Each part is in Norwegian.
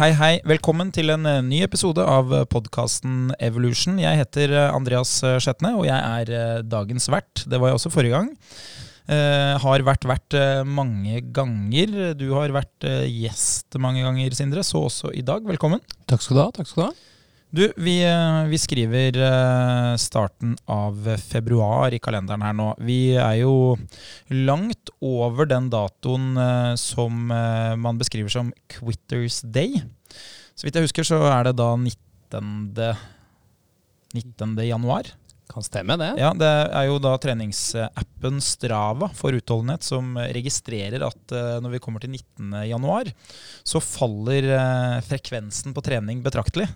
Hei, hei. Velkommen til en eh, ny episode av podkasten Evolution. Jeg heter eh, Andreas eh, Skjetne, og jeg er eh, dagens vert. Det var jeg også forrige gang. Uh, har vært vert eh, mange ganger. Du har vært eh, gjest mange ganger, Sindre, så også i dag. Velkommen. Takk skal du ha. takk skal du ha. Du, vi, eh, vi skriver eh, starten av februar i kalenderen her nå. Vi er jo langt over den datoen eh, som man beskriver som Quitters Day. Så vidt jeg husker, så er det da 19. 19. januar. Kan stemme, det. Ja, Det er jo da treningsappen Strava for utholdenhet som registrerer at når vi kommer til 19. januar, så faller frekvensen på trening betraktelig.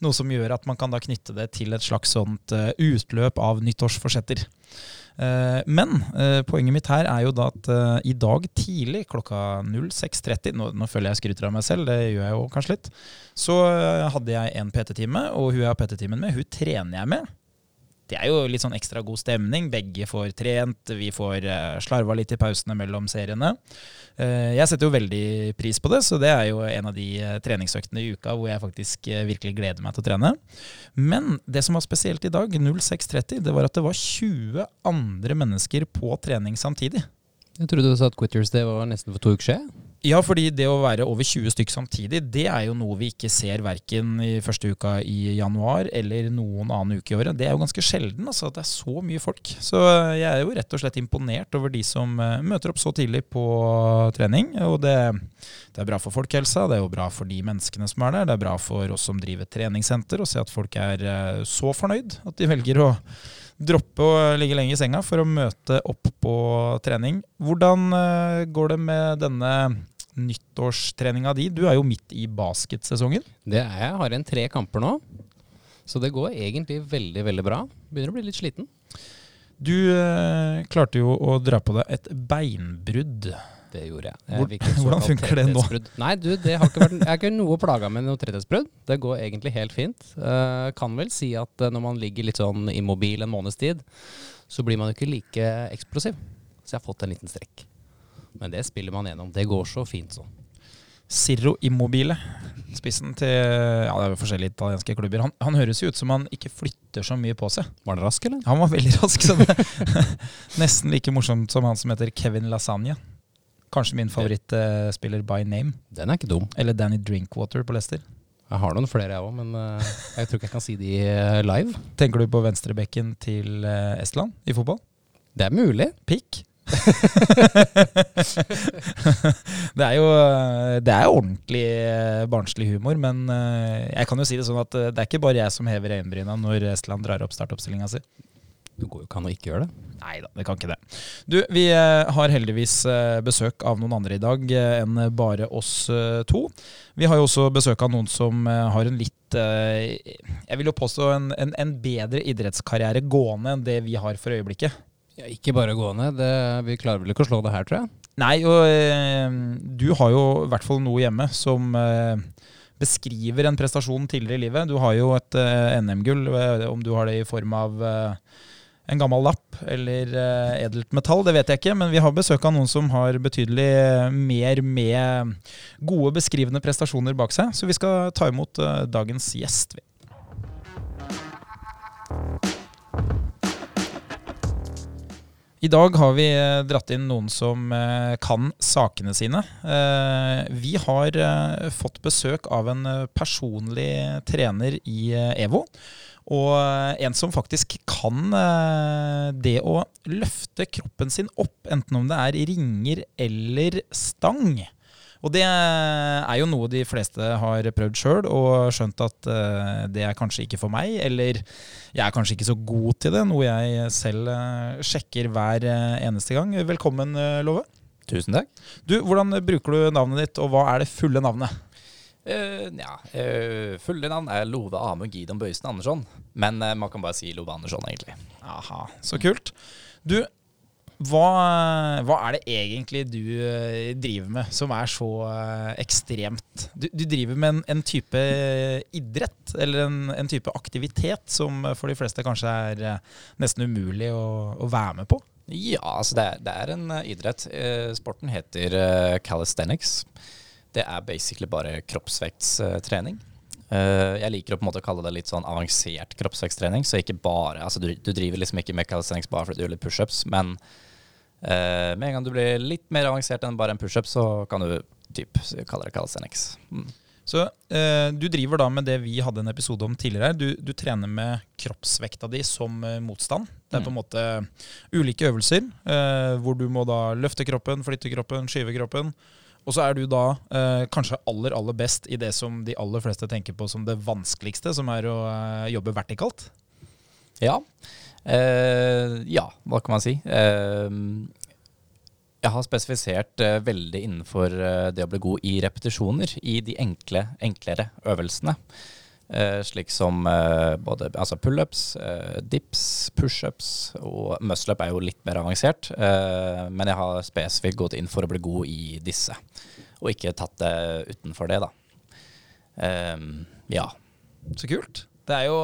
Noe som gjør at man kan da knytte det til et slags sånt eh, utløp av nyttårsforsetter. Eh, Men eh, poenget mitt her er jo da at i dag tidlig klokka 06.30 nå, nå føler jeg skryter av meg selv, det gjør jeg jo kanskje litt. Så hadde jeg en PT-time, og hun jeg har PT-timen med, hun trener jeg med. Det er jo litt sånn ekstra god stemning. Begge får trent, vi får slarva litt i pausene mellom seriene. Eh, jeg setter jo veldig pris på det, så det er jo en av de eh, treningsøktene i uka hvor jeg faktisk eh, virkelig gleder meg til å trene. Men det som var spesielt i dag, 06.30, det var at det var 20 andre mennesker på trening samtidig. Jeg trodde du sa at Quitters Day var nesten for to uker siden. Ja, fordi det å være over 20 stykk samtidig, det er jo noe vi ikke ser verken i første uka i januar eller noen annen uke i året. Det er jo ganske sjelden altså, at det er så mye folk. Så eh, jeg er jo rett og slett imponert over de som eh, møter opp så tidlig på trening. Og det, det er bra for folkehelsa, det er jo bra for de menneskene som er der. Det er bra for oss som driver treningssenter, å se at folk er eh, så fornøyd at de velger å droppe å ligge lenge i senga for å møte opp på trening. Hvordan går det med denne nyttårstreninga di? Du er jo midt i basketsesongen. Det er jeg. Har en tre kamper nå. Så det går egentlig veldig, veldig bra. Begynner å bli litt sliten. Du eh, klarte jo å dra på deg et beinbrudd. Det gjorde jeg. Jeg hvordan funker det nå? Nei, du, det har ikke vært, jeg er ikke noe plaga med noe tretthetsbrudd. Det går egentlig helt fint. Uh, kan vel si at eh, når man ligger litt sånn immobil en måneds tid, så blir man jo ikke like eksplosiv. Så jeg har fått en liten strekk. Men det spiller man gjennom. Det går så fint sånn. Cirro Immobile, spissen til ja, det er jo forskjellige italienske klubber. Han, han høres jo ut som han ikke flytter så mye på seg. Var han rask, eller? Han var veldig rask. Så det, nesten like morsomt som han som heter Kevin Lasagna. Kanskje min favorittspiller by name. Den er ikke dum. Eller Danny Drinkwater på Leicester. Jeg har noen flere, jeg òg, men eh, jeg tror ikke jeg kan si de eh, live. Tenker du på venstrebekken til eh, Estland i fotball? Det er mulig. Pikk. Det er jo Det er ordentlig eh, barnslig humor, men eh, jeg kan jo si det sånn at eh, det er ikke bare jeg som hever øyenbryna når Estland drar opp startoppstillinga si. Det går jo ikke gjøre det. Nei da, det kan ikke det. Du, vi har heldigvis besøk av noen andre i dag enn bare oss to. Vi har jo også besøk av noen som har en litt Jeg vil jo påstå en, en, en bedre idrettskarriere gående enn det vi har for øyeblikket. Ja, ikke bare gående. Det, vi klarer vel ikke å slå det her, tror jeg. Nei, og eh, du har jo i hvert fall noe hjemme som eh, beskriver en prestasjon tidligere i livet. Du har jo et eh, NM-gull, eh, om du har det i form av eh, en gammel lapp eller eh, edelt metall, det vet jeg ikke, men vi har besøk av noen som har betydelig mer med gode beskrivende prestasjoner bak seg, så vi skal ta imot eh, dagens gjest. I dag har vi eh, dratt inn noen som eh, kan sakene sine. Eh, Vi har fått besøk av en personlig trener i EVO. Og en som faktisk kan det å løfte kroppen sin opp, enten om det er ringer eller stang. Og det er jo noe de fleste har prøvd sjøl og skjønt at eh, det er kanskje ikke for meg, eller jeg er kanskje ikke så god til det, noe jeg selv eh, sjekker hver eh, eneste gang. Velkommen, Love. Tusen takk. Du, Hvordan bruker du navnet ditt, og hva er det fulle navnet? Eh, ja, uh, fulle navn er Love Amund Gidon Bøysen Andersson. Men uh, man kan bare si Love Andersson, egentlig. Aha, så kult. Du, hva, hva er det egentlig du eh, driver med som er så eh, ekstremt Du, du driver med en, en type idrett, eller en, en type aktivitet, som for de fleste kanskje er eh, nesten umulig å, å være med på? Ja, altså det er, det er en eh, idrett. Eh, sporten heter eh, calisthenics. Det er basically bare kroppsvektstrening. Uh, jeg liker å på en måte kalle det litt sånn avansert kroppsveksttrening. Så ikke bare, altså du, du driver liksom ikke med calisthenics bare fordi du gjør litt pushups, men uh, med en gang du blir litt mer avansert enn bare en pushup, så kan du typ kalle det calisthenics. Mm. Så eh, du driver da med det vi hadde en episode om tidligere. Du, du trener med kroppsvekta di som motstand. Det er på en mm. måte ulike øvelser hvor du må da løfte kroppen, flytte kroppen, skyve kroppen. Og så er du da eh, kanskje aller, aller best i det som de aller fleste tenker på som det vanskeligste, som er å eh, jobbe vertikalt. Ja. Eh, ja, hva kan man si. Eh, jeg har spesifisert eh, veldig innenfor det å bli god i repetisjoner i de enkle, enklere øvelsene. Uh, slik som uh, både altså pullups, uh, dips, pushups og muscleup er jo litt mer avansert. men jeg har spesifikt gått inn for å bli god i disse, og ikke tatt det utenfor det, da. ja. Så kult. Det er jo,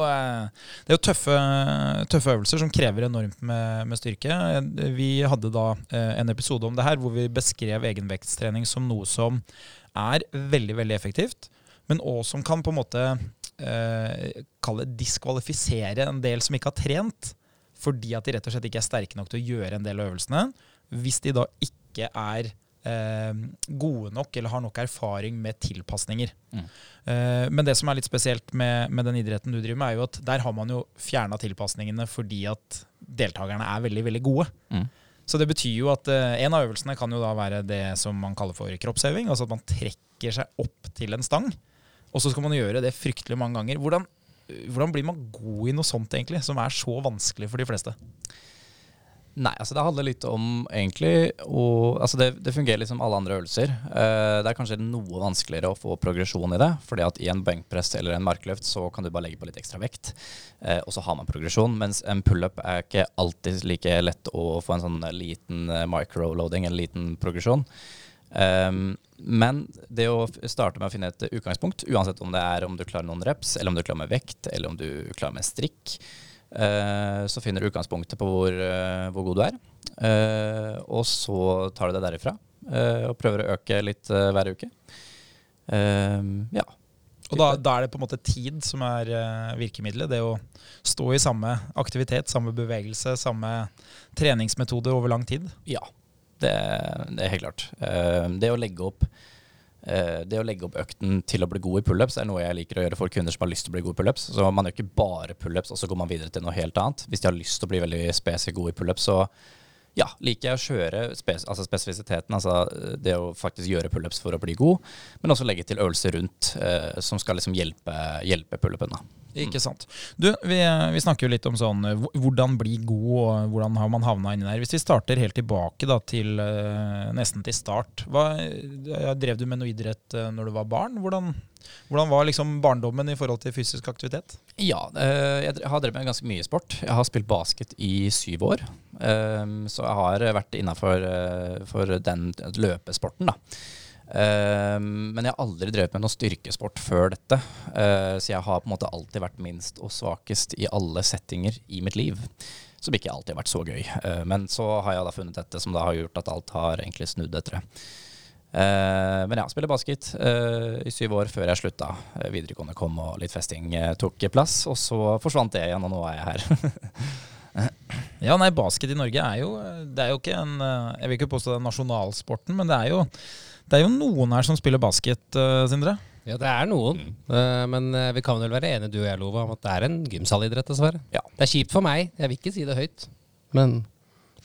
det er jo tøffe, tøffe, øvelser som krever enormt med, med, styrke. Vi hadde da en episode om det her hvor vi beskrev egenvektstrening som noe som er veldig, veldig effektivt men òg som kan på en måte eh, kalle diskvalifisere en del som ikke har trent, fordi at de rett og slett ikke er sterke nok til å gjøre en del av øvelsene. Hvis de da ikke er eh, gode nok eller har nok erfaring med tilpasninger. Mm. Eh, men det som er litt spesielt med, med, den idretten du driver med, er jo at der har man jo fjerna tilpasningene fordi at deltakerne er veldig, veldig gode. Mm. Så det betyr jo at uh, en av øvelsene kan jo da være det som man kaller for kroppsøving. Altså at man trekker seg opp til en stang. Og så skal man gjøre det fryktelig mange ganger. Hvordan, hvordan, blir man god i noe sånt, egentlig, som er så vanskelig for de fleste? Nei, altså det handler litt om egentlig og, altså det, det, fungerer litt som alle andre øvelser. Uh, det er kanskje noe vanskeligere å få progresjon i det. fordi at i en benkpress eller en markløft så kan du bare legge på litt ekstra vekt, uh, og så har man progresjon. Mens en pullup er ikke alltid like lett å få en sånn liten uh, microloading, en liten progresjon. Um, men det å starte med å finne et utgangspunkt, uansett om det er om du klarer noen reps, eller om du klarer med vekt, eller om du klarer med strikk, så finner du utgangspunktet på hvor, uh, hvor god du er. Uh, og så tar du det derifra og prøver å øke litt hver uke. Ja. Og da, da, er det på en måte tid som er virkemidlet. Det å stå i samme aktivitet, samme bevegelse, samme treningsmetode over lang tid. Ja, det, det er helt klart. Det å legge opp det å legge opp økten til å bli god i pullups er noe jeg liker å gjøre for kunder som har lyst til å bli god i pullups. Så man gjør ikke bare pullups, og så går man videre til noe helt annet. Hvis de har lyst til å bli veldig spesifikt god i pullups, så ja, liker jeg å kjøre spes altså spesifisiteten, altså det å faktisk gjøre pullups for å bli god, men også legge til øvelser rundt eh, som skal liksom hjelpe, hjelpe pullupen. Ikke sant. Du, vi, vi, snakker jo litt om sånn eh, hvordan bli god, og hvordan har man havna inni der. Hvis vi starter helt tilbake da, til nesten til start. Hva, drev du med noe idrett når du var barn? Hvordan, hvordan var liksom barndommen i forhold til fysisk aktivitet? Ja, uh, jeg har drevet med ganske mye sport. Jeg har spilt basket i syv år. så jeg har vært innafor den løpesporten, da. Uh, men jeg har aldri drevet med noe styrkesport før dette. Uh, så jeg har på en måte alltid vært minst og svakest i alle settinger i mitt liv. Som ikke alltid har vært så gøy. Men så har jeg da funnet dette som da har gjort at alt har egentlig snudd etter det. Men ja, spiller basket i syv år før jeg slutta. videregående kom og litt festing tok plass. Og så forsvant det igjen, og nå er jeg her. ja, nei, basket i Norge er jo Det er jo ikke en Jeg vil ikke påstå det er nasjonalsporten, men det er jo det er jo noen her som spiller basket, uh, Sindre? Ja, det er noen. Mm. Uh, men uh, vi kan vel være enige, du og jeg, Lova, om at det er en gymsalidrett, dessverre. Ja. Det er kjipt for meg. Jeg vil ikke si det høyt. Men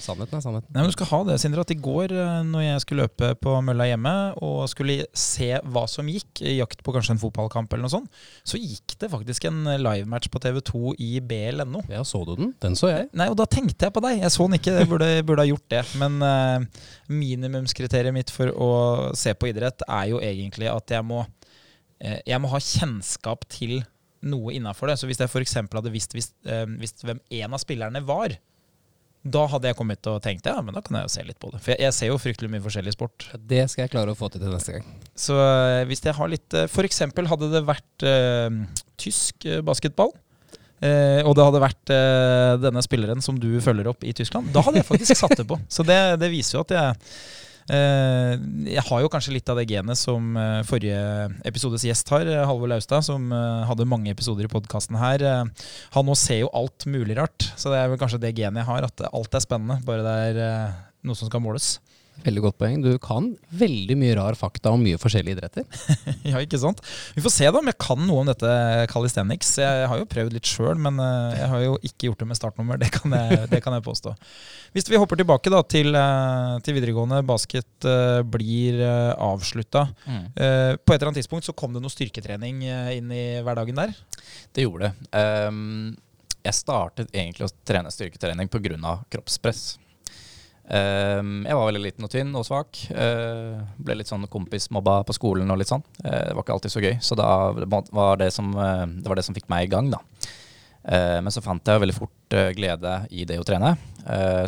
Sannheten er sannheten. Nei, men du skal ha det, Sindre, at I går eh, når jeg skulle løpe på mølla hjemme og skulle se hva som gikk, i jakt på kanskje en fotballkamp, eller noe sånt, så gikk det faktisk en livematch på TV2 i BLNO. Ja, Så du den? Den så jeg. Nei, og da tenkte jeg på deg. Jeg så den ikke, jeg burde, burde ha gjort det. Men uh, minimumskriteriet mitt for å se på idrett er jo egentlig at jeg må, uh, jeg må ha kjennskap til noe innafor det. Så hvis jeg f.eks. hadde visst, visst, uh, visst hvem en av spillerne var, da hadde jeg kommet og tenkt ja, men da kan jeg jo se litt på det. For jeg, jeg ser jo fryktelig mye forskjellig sport. Det skal jeg klare å få til til neste gang. Så uh, hvis jeg har litt For eksempel hadde det vært uh, tysk basketball. og det hadde vært denne spilleren som du følger opp i Tyskland. Da hadde jeg faktisk satt det på. Så det, det viser jo at jeg Eh, jeg har jo kanskje litt av det genet som eh, forrige episodes gjest har, eh, Halvor Laustad, som eh, hadde mange episoder i podkasten her. Eh, han nå ser jo alt mulig rart, så det er vel kanskje det genet jeg har, at alt er spennende, bare det er eh, noe som skal måles. Veldig godt poeng. Du kan veldig mye rar fakta om mye forskjellige idretter. ja, ikke sant? Vi får se da om jeg kan noe om dette calisthenics. Jeg har jo prøvd litt sjøl, men eh, jeg har jo ikke gjort det med startnummer. Det kan jeg, det kan jeg påstå. Hvis vi hopper tilbake da til, eh, til videregående, basket eh, blir avslutta. Mm. På et eller annet tidspunkt så kom det noe styrketrening inn i hverdagen der? Det gjorde det. Um, jeg startet egentlig å trene styrketrening pga. kroppspress. Uh, jeg var veldig liten og tynn og svak. Uh, ble litt sånn kompismobba på skolen og litt sånn. Uh, det var ikke alltid så gøy. Så da var det som, eh, det, var det som fikk meg i gang, da. men så fant jeg veldig fort glede i det å trene.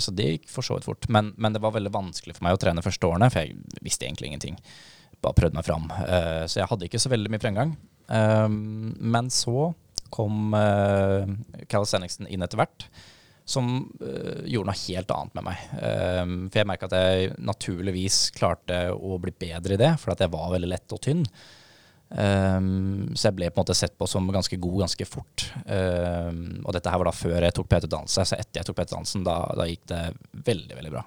så det gikk for så vidt fort. Men, men, det var veldig vanskelig for meg å trene første årene, for jeg visste egentlig ingenting. Bare prøvde meg fram. så jeg hadde ikke så veldig mye fremgang. men så kom calisthenicsen inn etter hvert som uh, gjorde noe helt annet med meg. Um, for jeg merka at jeg naturligvis klarte å bli bedre i det, for at jeg var veldig lett og tynn. Um, så jeg ble på en måte sett på som ganske god ganske fort. Um, og dette her var da før jeg tok PT-dansen. så etter jeg tok PT-dansen, da, da, gikk det veldig, veldig bra.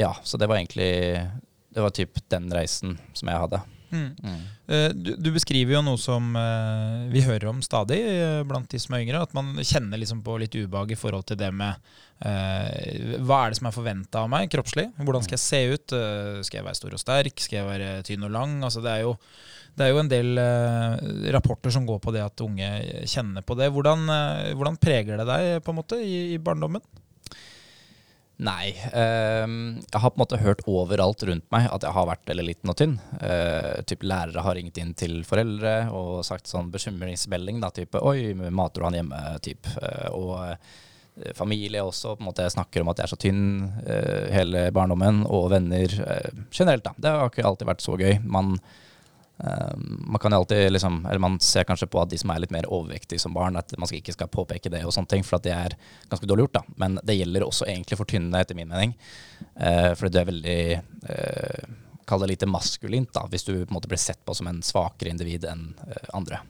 ja, så det var egentlig Det var typ den reisen som jeg hadde. Mm. Mm. Du, du, beskriver jo noe som uh, vi hører om stadig uh, blant de som er yngre. At man kjenner liksom på litt ubehag i forhold til det med uh, Hva er det som er forventa av meg kroppslig? Hvordan skal jeg se ut? skal jeg være stor og sterk? Skal jeg være tynn og lang? Altså, det, er jo, det er jo en del rapporter som går på det at unge kjenner på det. Hvordan, hvordan preger det deg på en måte i, i barndommen? Nei. Um, jeg har på en måte hørt overalt rundt meg at jeg har vært veldig liten og tynn. Uh, typ Lærere har ringt inn til foreldre og sagt sånn bekymringsmelding. da, type 'Oi, mater du han hjemme?' typ. Uh, og uh, familie også på en måte snakker om at jeg er så tynn hele barndommen, og venner generelt. da. Det har ikke alltid vært så gøy. Man man kan alltid liksom, eller man ser kanskje på at de som er litt mer overvektige som barn, at man skal ikke skal påpeke det og sånne ting, for at det er ganske dårlig gjort. da. Men det gjelder også egentlig for tynne, etter min mening. Eh, fordi det er veldig eh, Kall det lite maskulint, da, hvis du på en måte blir sett på som en svakere individ enn eh, andre.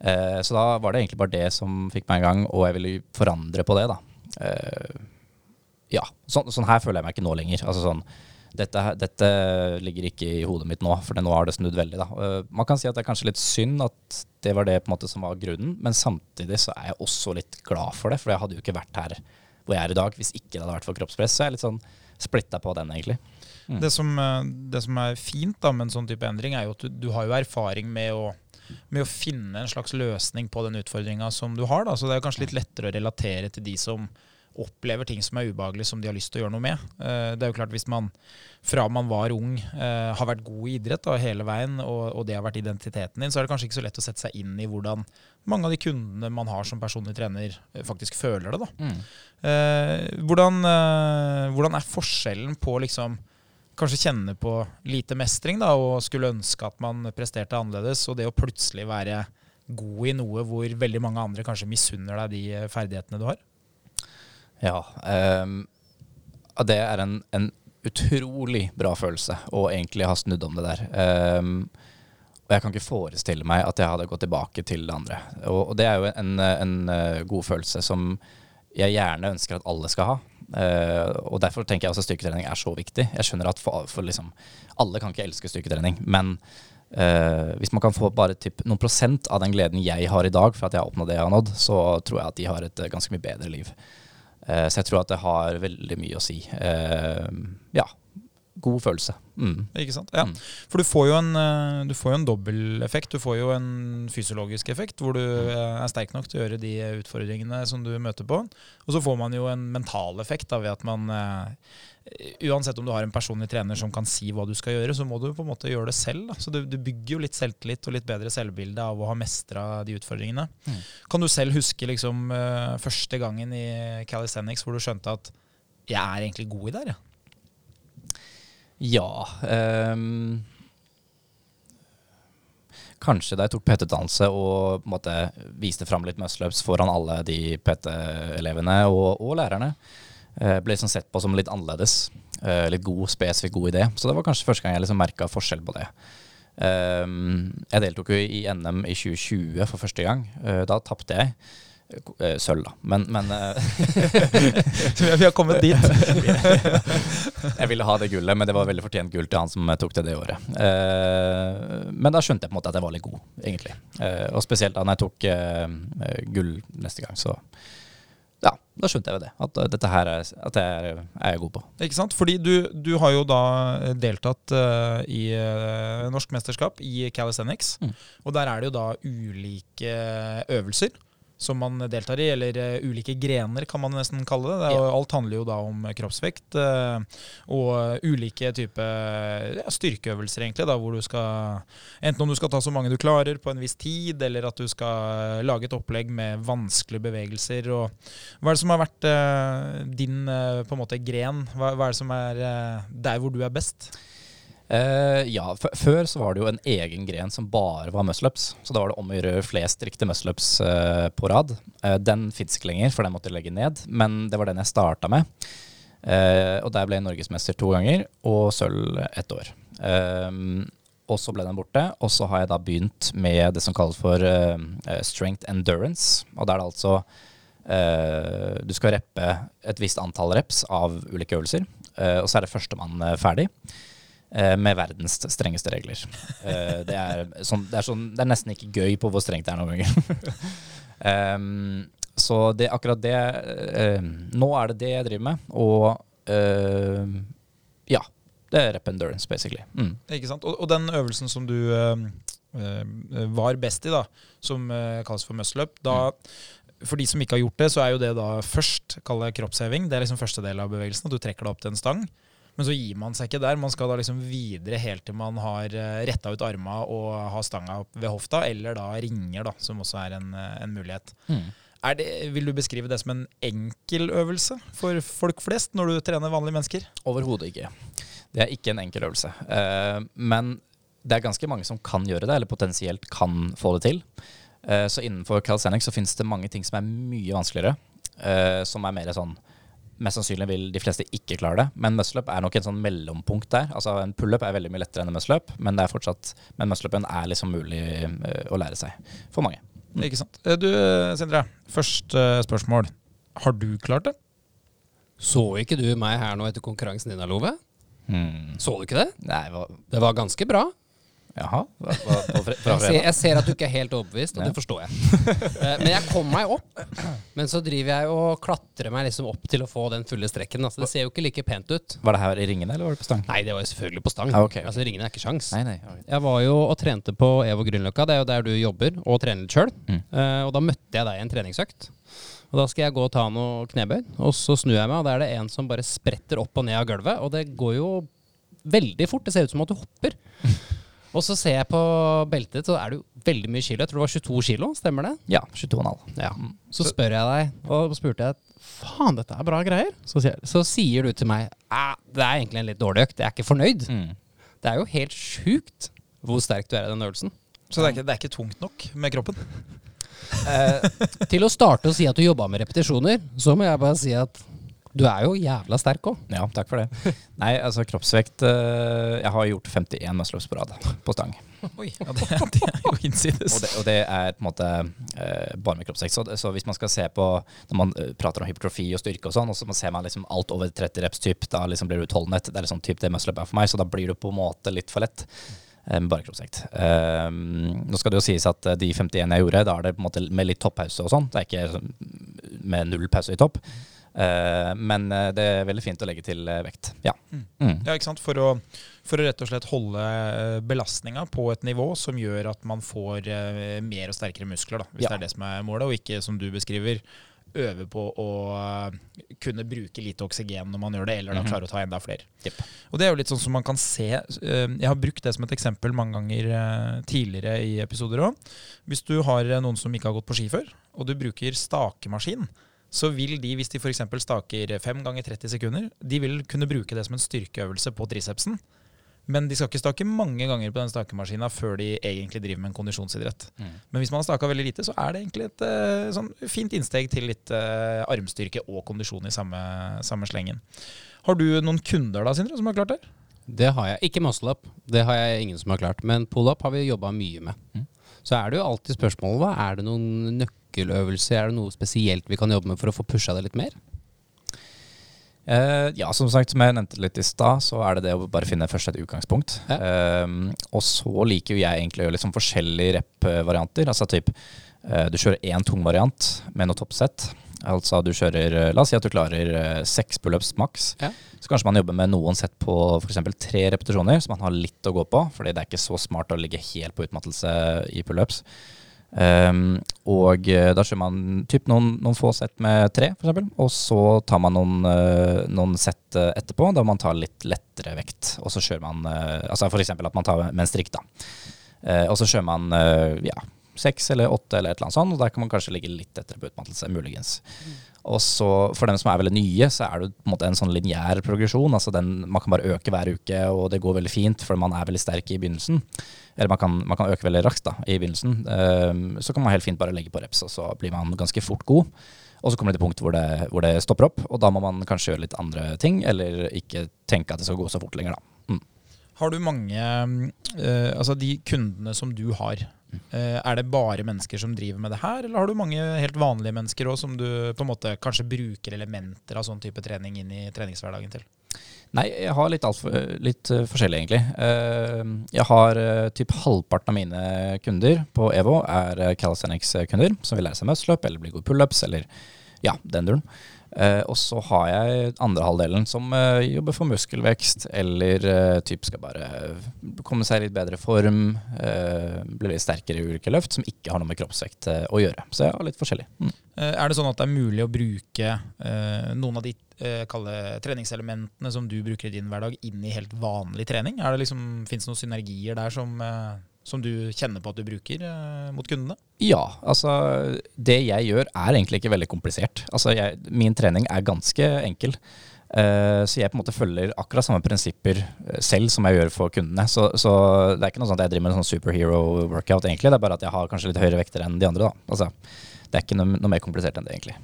Eh, så da var det egentlig bare det som fikk meg i gang, og jeg ville forandre på det, da. ja. så, sånn her føler jeg meg ikke nå lenger. Altså sånn dette, dette, ligger ikke i hodet mitt nå, for nå har det snudd veldig. Da. Uh, man kan si at det er kanskje litt synd at det var det på en måte som var grunnen, men samtidig så er jeg også litt glad for det, for jeg hadde jo ikke vært her hvor jeg er i dag hvis ikke det hadde vært for kroppspress. Så jeg er litt sånn splitta på den, egentlig. Mm. Det, som, eh, det, som, er fint da med en sånn type endring, er jo at du, du har jo erfaring med å, med å finne en slags løsning på den utfordringa som du har. Da. Så det er kanskje litt lettere å relatere til de som opplever ting som er ubehagelige, som de har lyst til å gjøre noe med. Eh, det er jo klart Hvis man fra man var ung eh, har vært god i idrett da, hele veien, og, det har vært identiteten din, så er det kanskje ikke så lett å sette seg inn i hvordan mange av de kundene man har som personlig trener, eh, faktisk føler det. da. Mm. hvordan, hvordan, er forskjellen på liksom kanskje kjenne på lite mestring da, og skulle ønske at man presterte annerledes, og det å plutselig være god i noe hvor veldig mange andre kanskje misunner deg de ferdighetene du har? Ja. Um, det er en, en, utrolig bra følelse å egentlig ha snudd om det der. Um, og jeg kan ikke forestille meg at jeg hadde gått tilbake til det andre. Og, og det er jo en, en, uh, god følelse som jeg gjerne ønsker at alle skal ha. Uh, og derfor tenker jeg også styrketrening er så viktig. Jeg skjønner at for, for liksom, alle kan ikke elske styrketrening, men uh, hvis man kan få bare typ, noen prosent av den gleden jeg har i dag for at jeg har oppnådd det jeg har nådd, så tror jeg at de har et ganske mye bedre liv. Eh, så jeg tror at det har veldig mye å si. Eh, ja, god følelse. Mm. Ikke sant? Ja. Mm. For du får jo en, eh, du får jo en dobbeleffekt. Du får jo en fysiologisk effekt hvor du mm. er sterk nok til å gjøre de utfordringene som du møter på. Og så får man jo en mental effekt da, ved at man uansett om du har en personlig trener som kan si hva du skal gjøre, så må du på en måte gjøre det selv. Da. Så du, du, bygger jo litt selvtillit og litt bedre selvbilde av å ha mestra de utfordringene. Mm. Kan du selv huske liksom, uh, første gangen i Calisthenics hvor du skjønte at jeg er egentlig god i det her? Ja. ja um kanskje da jeg tok PT-utdannelse og måte viste fram litt muscleups foran alle de PT-elevene og, og, lærerne. Eh, ble liksom sett på som litt annerledes. Eh, litt god, spesifikk god idé. Så det var kanskje første gang jeg liksom merka forskjell på det. Um, jeg deltok jo i NM i 2020 for første gang. Uh, da tapte jeg. Sølv, da. Men, men Vi har kommet dit. jeg ville ha det gullet, men det var veldig fortjent gull til han som tok det det året. men da skjønte jeg på en måte at jeg var litt god, egentlig. og spesielt da når jeg tok gull neste gang, så ja, da skjønte jeg jo det. At dette her er, at jeg er, er jeg god på. Ikke sant? Fordi du, du har jo da deltatt uh, i uh, norsk mesterskap i calisthenics. Mm. Og der er det jo da ulike øvelser som man deltar i, eller uh, ulike grener, kan man nesten kalle det. det. Alt handler jo da om kroppsvekt uh, og ulike typer ja, styrkeøvelser, egentlig, da, hvor du skal Enten om du skal ta så mange du klarer på en viss tid, eller at du skal lage et opplegg med vanskelige bevegelser. Og hva er det som har vært din på en måte gren? Hva, hva er det som er der hvor du er best? Uh, ja, før så var det jo en egen gren som bare var muscleups. Så da var det om å gjøre flest riktige muscleups uh, på rad. Uh, den fins ikke lenger, for den måtte jeg legge ned. Men det var den jeg starta med. og der ble jeg norgesmester to ganger, og sølv ett år. og så ble den borte. Og så har jeg da begynt med det som kalles for strength endurance. Og da er det altså Du skal reppe et visst antall reps av ulike øvelser. og så er det førstemann ferdig. Eh, med verdens strengeste regler. Eh, det, er sånn, det, er sånn, det, er nesten ikke gøy på hvor strengt det er noen ganger. um, så det akkurat det uh, Nå er det det jeg driver med, og uh, ja. Det er rep endurance, basically. Mm. Ikke sant? Og, og, den øvelsen som du uh, var best i, da, som kalles for muscle up, da mm for de som ikke har gjort det, så er jo det da først kall det kroppsheving. Det er liksom første del av bevegelsen. At du trekker deg opp til en stang. Men så gir man seg ikke der. Man skal da liksom videre helt til man har eh, retta ut arma og har stanga ved hofta, eller da ringer, da, som også er en, eh, en mulighet. Mm. Det, vil du beskrive det som en enkel øvelse for folk flest når du trener vanlige mennesker? Overhodet ikke. Det er ikke en enkel øvelse. Uh, men det er ganske mange som kan gjøre det, eller potensielt kan få det til. Så innenfor calisthenics så finnes det mange ting som er mye vanskeligere. Som er mer sånn Mest sannsynlig vil de fleste ikke klare det, men muscle-up er nok en sånn mellompunkt der. Altså En pullup er veldig mye lettere enn en muscle-up, men det er fortsatt Men muscle-upen er liksom mulig uh, å lære seg for mange. Mm. Ikke sant. Eh, du, Sindre. Første spørsmål. Har du klart det? Så ikke du meg her nå etter konkurransen din, Love? Mm. Så du ikke det? Nei, var... Det var ganske bra. Jaha? Hva, hva, jeg, ser, jeg, ser, at du ikke er helt overbevist, og ja. det forstår jeg. Eh, men jeg kom meg opp. Men så driver jeg og klatrer meg liksom opp til å få den fulle strekken. Altså, det ser jo ikke like pent ut. Var det her i ringene, eller var det på stang? Nei, det var jo selvfølgelig på stang. Ah, okay. Altså Ringene er ikke sjans. Nei, nei, okay. Jeg var jo og trente på Evo Grünerløkka, det er jo der du jobber og trener litt sjøl. Mm. Uh, og da møtte jeg deg i en treningsøkt. Og Da skal jeg gå og ta noe knebøy, og så snur jeg meg, og da er det en som bare spretter opp og ned av gulvet. Og det går jo veldig fort. Det ser ut som at du hopper. Og så ser jeg på beltet, så er det jo veldig mye kilo. Jeg tror det var 22 kilo, stemmer det? Ja. 22,5. Ja. Så spør jeg deg, og spurte jeg faen, dette er bra greier. Så, så sier du til meg det er egentlig en litt dårlig økt, jeg er ikke fornøyd. Mm. Det er jo helt sjukt hvor sterk du er i den øvelsen. Så det er ikke, det er ikke tungt nok med kroppen? eh, til å starte å si at du jobba med repetisjoner, så må jeg bare si at du er jo jævla sterk òg. Ja, takk for det. Nei, altså kroppsvekt uh, Jeg har gjort 51 muscle på rad på stang. Oi, ja, det, det, er jo innsides. Og det, og det, er på en måte uh, bare med kroppsvekt. Så, så, hvis man skal se på Når man uh, prater om hypertrofi og styrke og sånn, og så ser man liksom alt over 30 reps typ, da liksom blir du utholdenhet. Det er liksom typ det muscle er for meg, så da blir du på en måte litt for lett. Med bare kroppsvekt. nå skal det jo sies at de 51 jeg gjorde, da er det på en måte med litt toppause og sånn. Det er ikke med null pause i topp. Uh, men uh, det er veldig fint å legge til uh, vekt. Ja. Mm. Mm. ja, ikke sant. For å, for å, rett og slett holde belastninga på et nivå som gjør at man får mer og sterkere muskler, da, hvis ja. det er det som er målet, og ikke, som du beskriver, øve på å kunne bruke lite oksygen når man gjør det, eller da mhm. klare å ta enda flere. Yep. Og det er jo litt sånn som man kan se Jeg har brukt det som et eksempel mange ganger tidligere i episoder òg. Hvis du har noen som ikke har gått på ski før, og du bruker stakemaskin, så vil de, hvis de f.eks. staker 5 ganger 30 sekunder, de vil kunne bruke det som en styrkeøvelse på tricepsen. Men de skal ikke stake mange ganger på den stakemaskina før de egentlig driver med en kondisjonsidrett. Mm. Men hvis man har staka veldig lite, så er det egentlig et eh, sånn fint innsteg til litt uh, armstyrke og kondisjon i samme, samme slengen. Har du noen kunder da, Sindre, som har klart det? Det har jeg. Ikke muscle up. Det har jeg ingen som har klart. Men pull up har vi jobba mye med. Mm. Så er det jo alltid spørsmålet hva er det noen nøkkeløvelser, er det noe spesielt vi kan jobbe med for å få pusha det litt mer? Uh, ja, som sagt, som jeg nevnte litt i stad, så er det det å bare finne først et utgangspunkt. Eh, og så liker jo jeg egentlig å gjøre litt sånn forskjellige rep-varianter. Altså typ uh, du kjører én tung variant med noe toppsett. Altså du kjører eh, La oss si at du klarer eh, seks pullups maks. Ja. Så kanskje man jobber med noen sett på f.eks. tre repetisjoner, så man har litt å gå på. Fordi det er ikke så smart å ligge helt på utmattelse i pullups. Um, og eh, da kjører man typ noen, noen få sett med tre, f.eks. Og så tar man noen, noen sett etterpå, da man tar litt lettere vekt. Og så kjører man Altså f.eks. at man tar med en strikk, da. Uh, og så kjører man uh, ja, seks eller åtte eller et eller annet sånt, og der kan man kanskje ligge litt etter på utmattelse, muligens. Og så for dem som er veldig nye, så er det på en måte en sånn lineær progresjon. Altså den, man kan bare øke hver uke, og det går veldig fint, for man er veldig sterk i begynnelsen. Eller man kan, man kan øke veldig raskt da, i begynnelsen. Um, så kan man helt fint bare legge på reps, og så blir man ganske fort god. Og så kommer det til punkt hvor det, hvor det stopper opp, og da må man kanskje gjøre litt andre ting, eller ikke tenke at det skal gå så fort lenger, da. Mm. Har du mange uh, Altså de kundene som du har, Uh, er det bare mennesker som driver med det her, eller har du mange helt vanlige mennesker òg som du på en måte kanskje bruker elementer av sånn type trening inn i treningshverdagen til? Nei, jeg har litt, for, litt eh, forskjellig, egentlig. Jeg har typ halvparten av mine kunder på EVO er calisthenics-kunder som vil lære seg muscle-up eller bli gode pullups eller ja, den duren. Eh, og så har jeg andre halvdelen som eh, jobber for muskelvekst, eller eh, typ skal bare komme seg i litt bedre form, bli litt sterkere i ulike løft, som ikke har noe med kroppsvekt å gjøre. Så jeg har litt forskjellig. Mm. Er det sånn at det er mulig å bruke noen av de treningselementene som du bruker i din hverdag, inn i helt vanlig trening? Er det liksom, Fins det noen synergier der som, som du kjenner på at du bruker eh, mot kundene? Ja, altså det jeg gjør er egentlig ikke veldig komplisert. Altså jeg, min trening er ganske enkel. Uh, så jeg på en måte følger akkurat samme prinsipper eh, selv som jeg gjør for kundene. Så, så det er ikke noe sånn at jeg driver med en sånn superhero workout egentlig. Det er bare at jeg har kanskje litt høyere vekter enn de andre. da. Altså, det er ikke noe, noe mer komplisert enn det egentlig.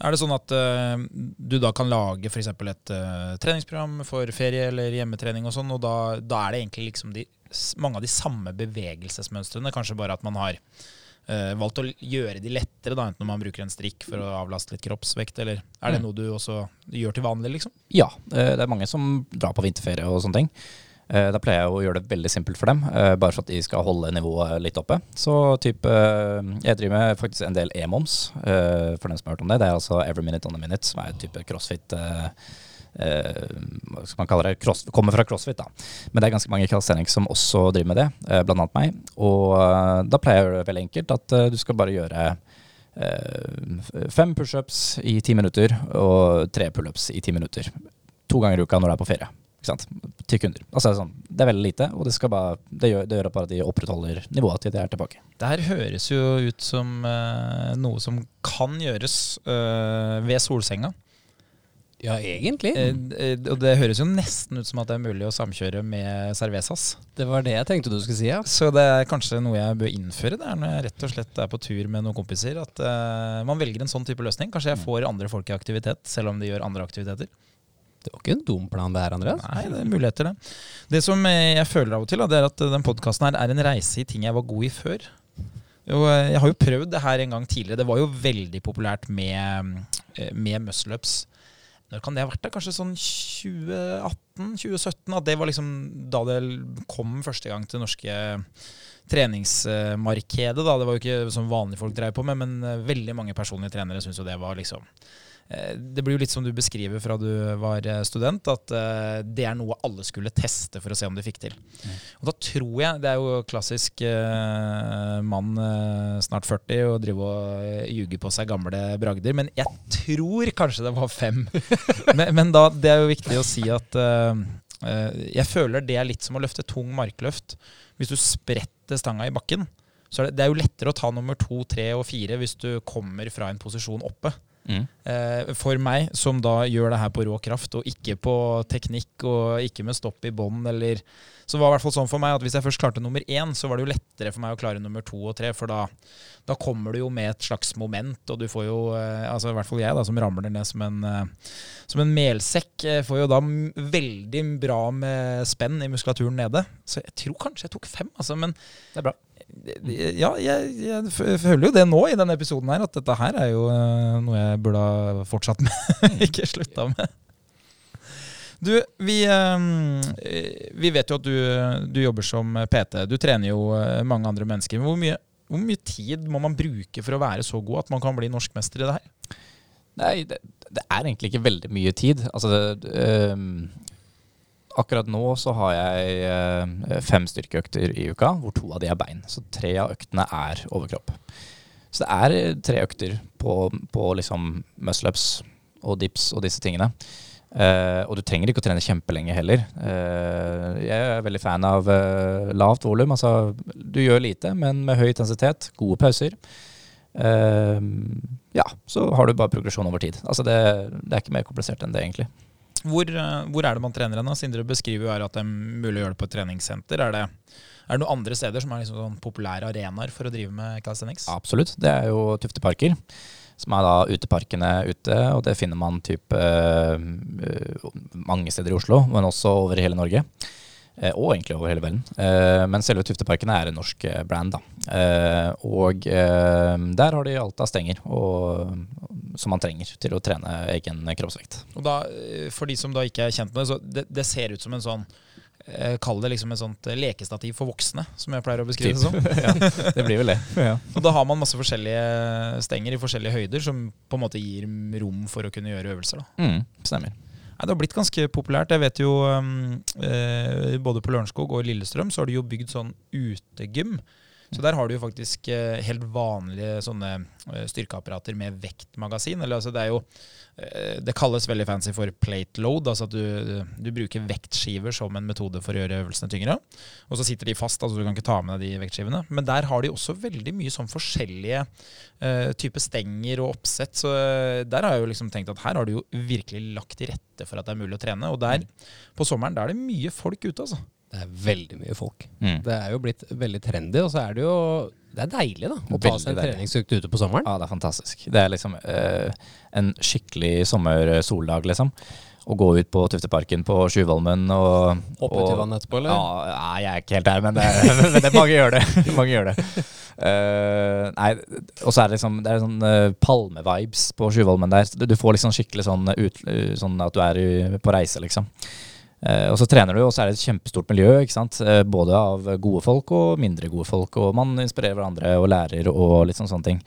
Er det sånn at uh, du da kan lage f.eks. et uh, treningsprogram for ferie eller hjemmetrening og sånn, og da, da er det egentlig liksom de, mange av de samme bevegelsesmønstrene, kanskje bare at man har uh, valgt å gjøre de lettere, da, enten om man bruker en strikk for å avlaste litt kroppsvekt, eller er det Mm. noe du også gjør til vanlig, liksom? Ja, eh, det er mange som drar på vinterferie og sånne ting. Eh, Da pleier jeg å gjøre det veldig simpelt for dem, bare for at de skal holde nivået litt oppe. Så typ, eh, jeg driver med faktisk en del e-moms, for dem som har hørt om det. Det er altså Every Minute on a Minute, som er en type crossfit Hva skal man kalle det? Cross, kommer fra crossfit, da. Men det er ganske mange calisthenics som også driver med det, eh, blant annet meg. Og eh, da pleier jeg å gjøre det veldig enkelt, at eh, du skal bare gjøre eh, fem pushups i ti minutter og tre pullups i ti minutter. To ganger i uka når du er på ferie. Ikke sant? Til kunder. Altså, sånn, det er veldig lite, og det, bare, det, gjør, det gjør bare at de opprettholder nivået til de er tilbake. Det her høres jo ut som uh, noe som kan gjøres uh, ved solsenga. Ja, egentlig. Eh, eh, og det høres jo nesten ut som at det er mulig å samkjøre med cervezas. Det var det jeg tenkte du skulle si, ja. Så det er kanskje noe jeg bør innføre det er når jeg rett og slett er på tur med noen kompiser. At eh, man velger en sånn type løsning. Kanskje jeg får andre folk i aktivitet, selv om de gjør andre aktiviteter. Det var ikke en dum plan det her, Andreas. Nei, det er muligheter, det. Det som eh, jeg føler av og til, da, det er at den podkasten her er en reise i ting jeg var god i før. Jo, eh, jeg har jo prøvd det her en gang tidligere. Det var jo veldig populært med, med muscle-ups. Når kan det ha vært? da? Kanskje sånn 2018-2017? At det var liksom da det kom første gang til norske treningsmarkedet. Da. Det var jo ikke sånn vanlige folk drev på med, men eh, veldig mange personlige trenere syntes jo det var liksom det blir jo litt som du beskriver fra du var eh, student, at eh, det er noe alle skulle teste for å se om de fikk til. Og da tror jeg, Det er jo klassisk eh, mann eh, snart 40 og drive og eh, ljuge på seg gamle bragder, men jeg tror kanskje det var fem. men, men da, det er jo viktig å si at eh, eh, jeg føler det er litt som å løfte tung markløft. Hvis du spretter stanga i bakken, så er det, det er jo lettere å ta nummer to, tre og fire hvis du kommer fra en posisjon oppe. Mm. Eh, for meg, som da gjør det her på rå kraft, og ikke på teknikk, og ikke med stopp i bånd, eller Så var det i hvert fall sånn for meg at hvis jeg først klarte nummer én, så var det jo lettere for meg å klare nummer to og tre, for da, da kommer du jo med et slags moment, og du får jo eh, Altså i hvert fall jeg, da, som ramler ned som en, eh, som en melsekk, får jo da veldig bra med spenn i muskulaturen nede. Så jeg tror kanskje jeg tok fem, altså, men Det er bra. Ja, jeg, jeg føler jo det nå i denne episoden her, at dette her er jo eh, noe jeg burde ha fortsatt med, ikke slutta med. Du, vi, eh, vi vet jo at du, du jobber som PT. Du trener jo eh, mange andre mennesker. Men hvor mye, hvor mye tid må man bruke for å være så god at man kan bli norskmester i det her? Nei, det, det er egentlig ikke veldig mye tid. Altså, det, akkurat nå så har jeg eh, fem styrkeøkter i uka, hvor to av de er bein. Så tre av øktene er overkropp. Så det er eh, tre økter på, på liksom muscle-ups og dips og disse tingene. Uh, og du trenger ikke å trene kjempelenge heller. Uh, jeg er veldig fan av uh, lavt volum. Altså, du gjør lite, men med høy intensitet. Gode pauser. Ja, så har du bare progresjon over tid. Altså det, det er ikke mer komplisert enn det, egentlig. Hvor, eh, hvor er det man trener hen? Sindre beskriver jo her at det er mulig å gjøre det på et treningssenter. Er det, er det noen andre steder som er liksom sånn populære arenaer for å drive med calisthenics? Absolutt. Det er jo Tufteparker, som er da uteparkene ute. Og det finner man typ, eh, mange steder i Oslo, men også over hele Norge. Eh, og egentlig over hele verden. Eh, men selve Tufteparkene er en norsk eh, brand. da. Eh, og eh, der har de alt av stenger og, som man trenger til å trene egen kroppsvekt. Og da, For de som da ikke er kjent med det, så det, det ser ut som en sånn eh, Kall det liksom et sånt lekestativ for voksne, som jeg pleier å beskrive det som. ja, det blir vel det. Ja. Og da har man masse forskjellige stenger i forskjellige høyder, som på en måte gir rom for å kunne gjøre øvelser. da. Mm, stemmer. Nei, det har blitt ganske populært. Jeg vet jo um, eh, Både på Lørenskog og Lillestrøm så har de jo bygd sånn utegym. Så der har du jo faktisk eh, helt vanlige sånne eh, styrkeapparater med vektmagasin. Eller altså det er jo Det kalles veldig fancy for plate load. Altså at du, du bruker vektskiver som en metode for å gjøre øvelsene tyngre. Og så sitter de fast, altså du kan ikke ta med deg de vektskivene. Men der har de også veldig mye sånn forskjellige uh, typer stenger og oppsett. Så eh, der har jeg jo liksom tenkt at her har du jo virkelig lagt til rette for at det er mulig å trene. Og der, på sommeren, da er det mye folk ute, altså. Det er veldig mye folk. Mm. Det er jo blitt veldig trendy, og så er det jo Det er deilig, da. Å ta seg en treningsøkt ute på sommeren. Ja, det er fantastisk. Det er liksom eh, en skikkelig sommersoldag, liksom. Å gå ut på Tufteparken på Tjuvholmen og Hoppe til vannet etterpå, eller? Ja, nei, jeg er ikke helt der, men, det, men det, mange gjør det. Mange gjør det. Uh, nei, og så er det liksom Det er sånn uh, palmevibes på Tjuvholmen der. Du, du får liksom skikkelig sånn, ut, uh, sånn at du er på reise, liksom. Eh, og så trener du, og så er det et kjempestort miljø, ikke sant? Eh, både av gode folk og mindre gode folk. Og man inspirerer hverandre og lærer og litt sånn sånne ting.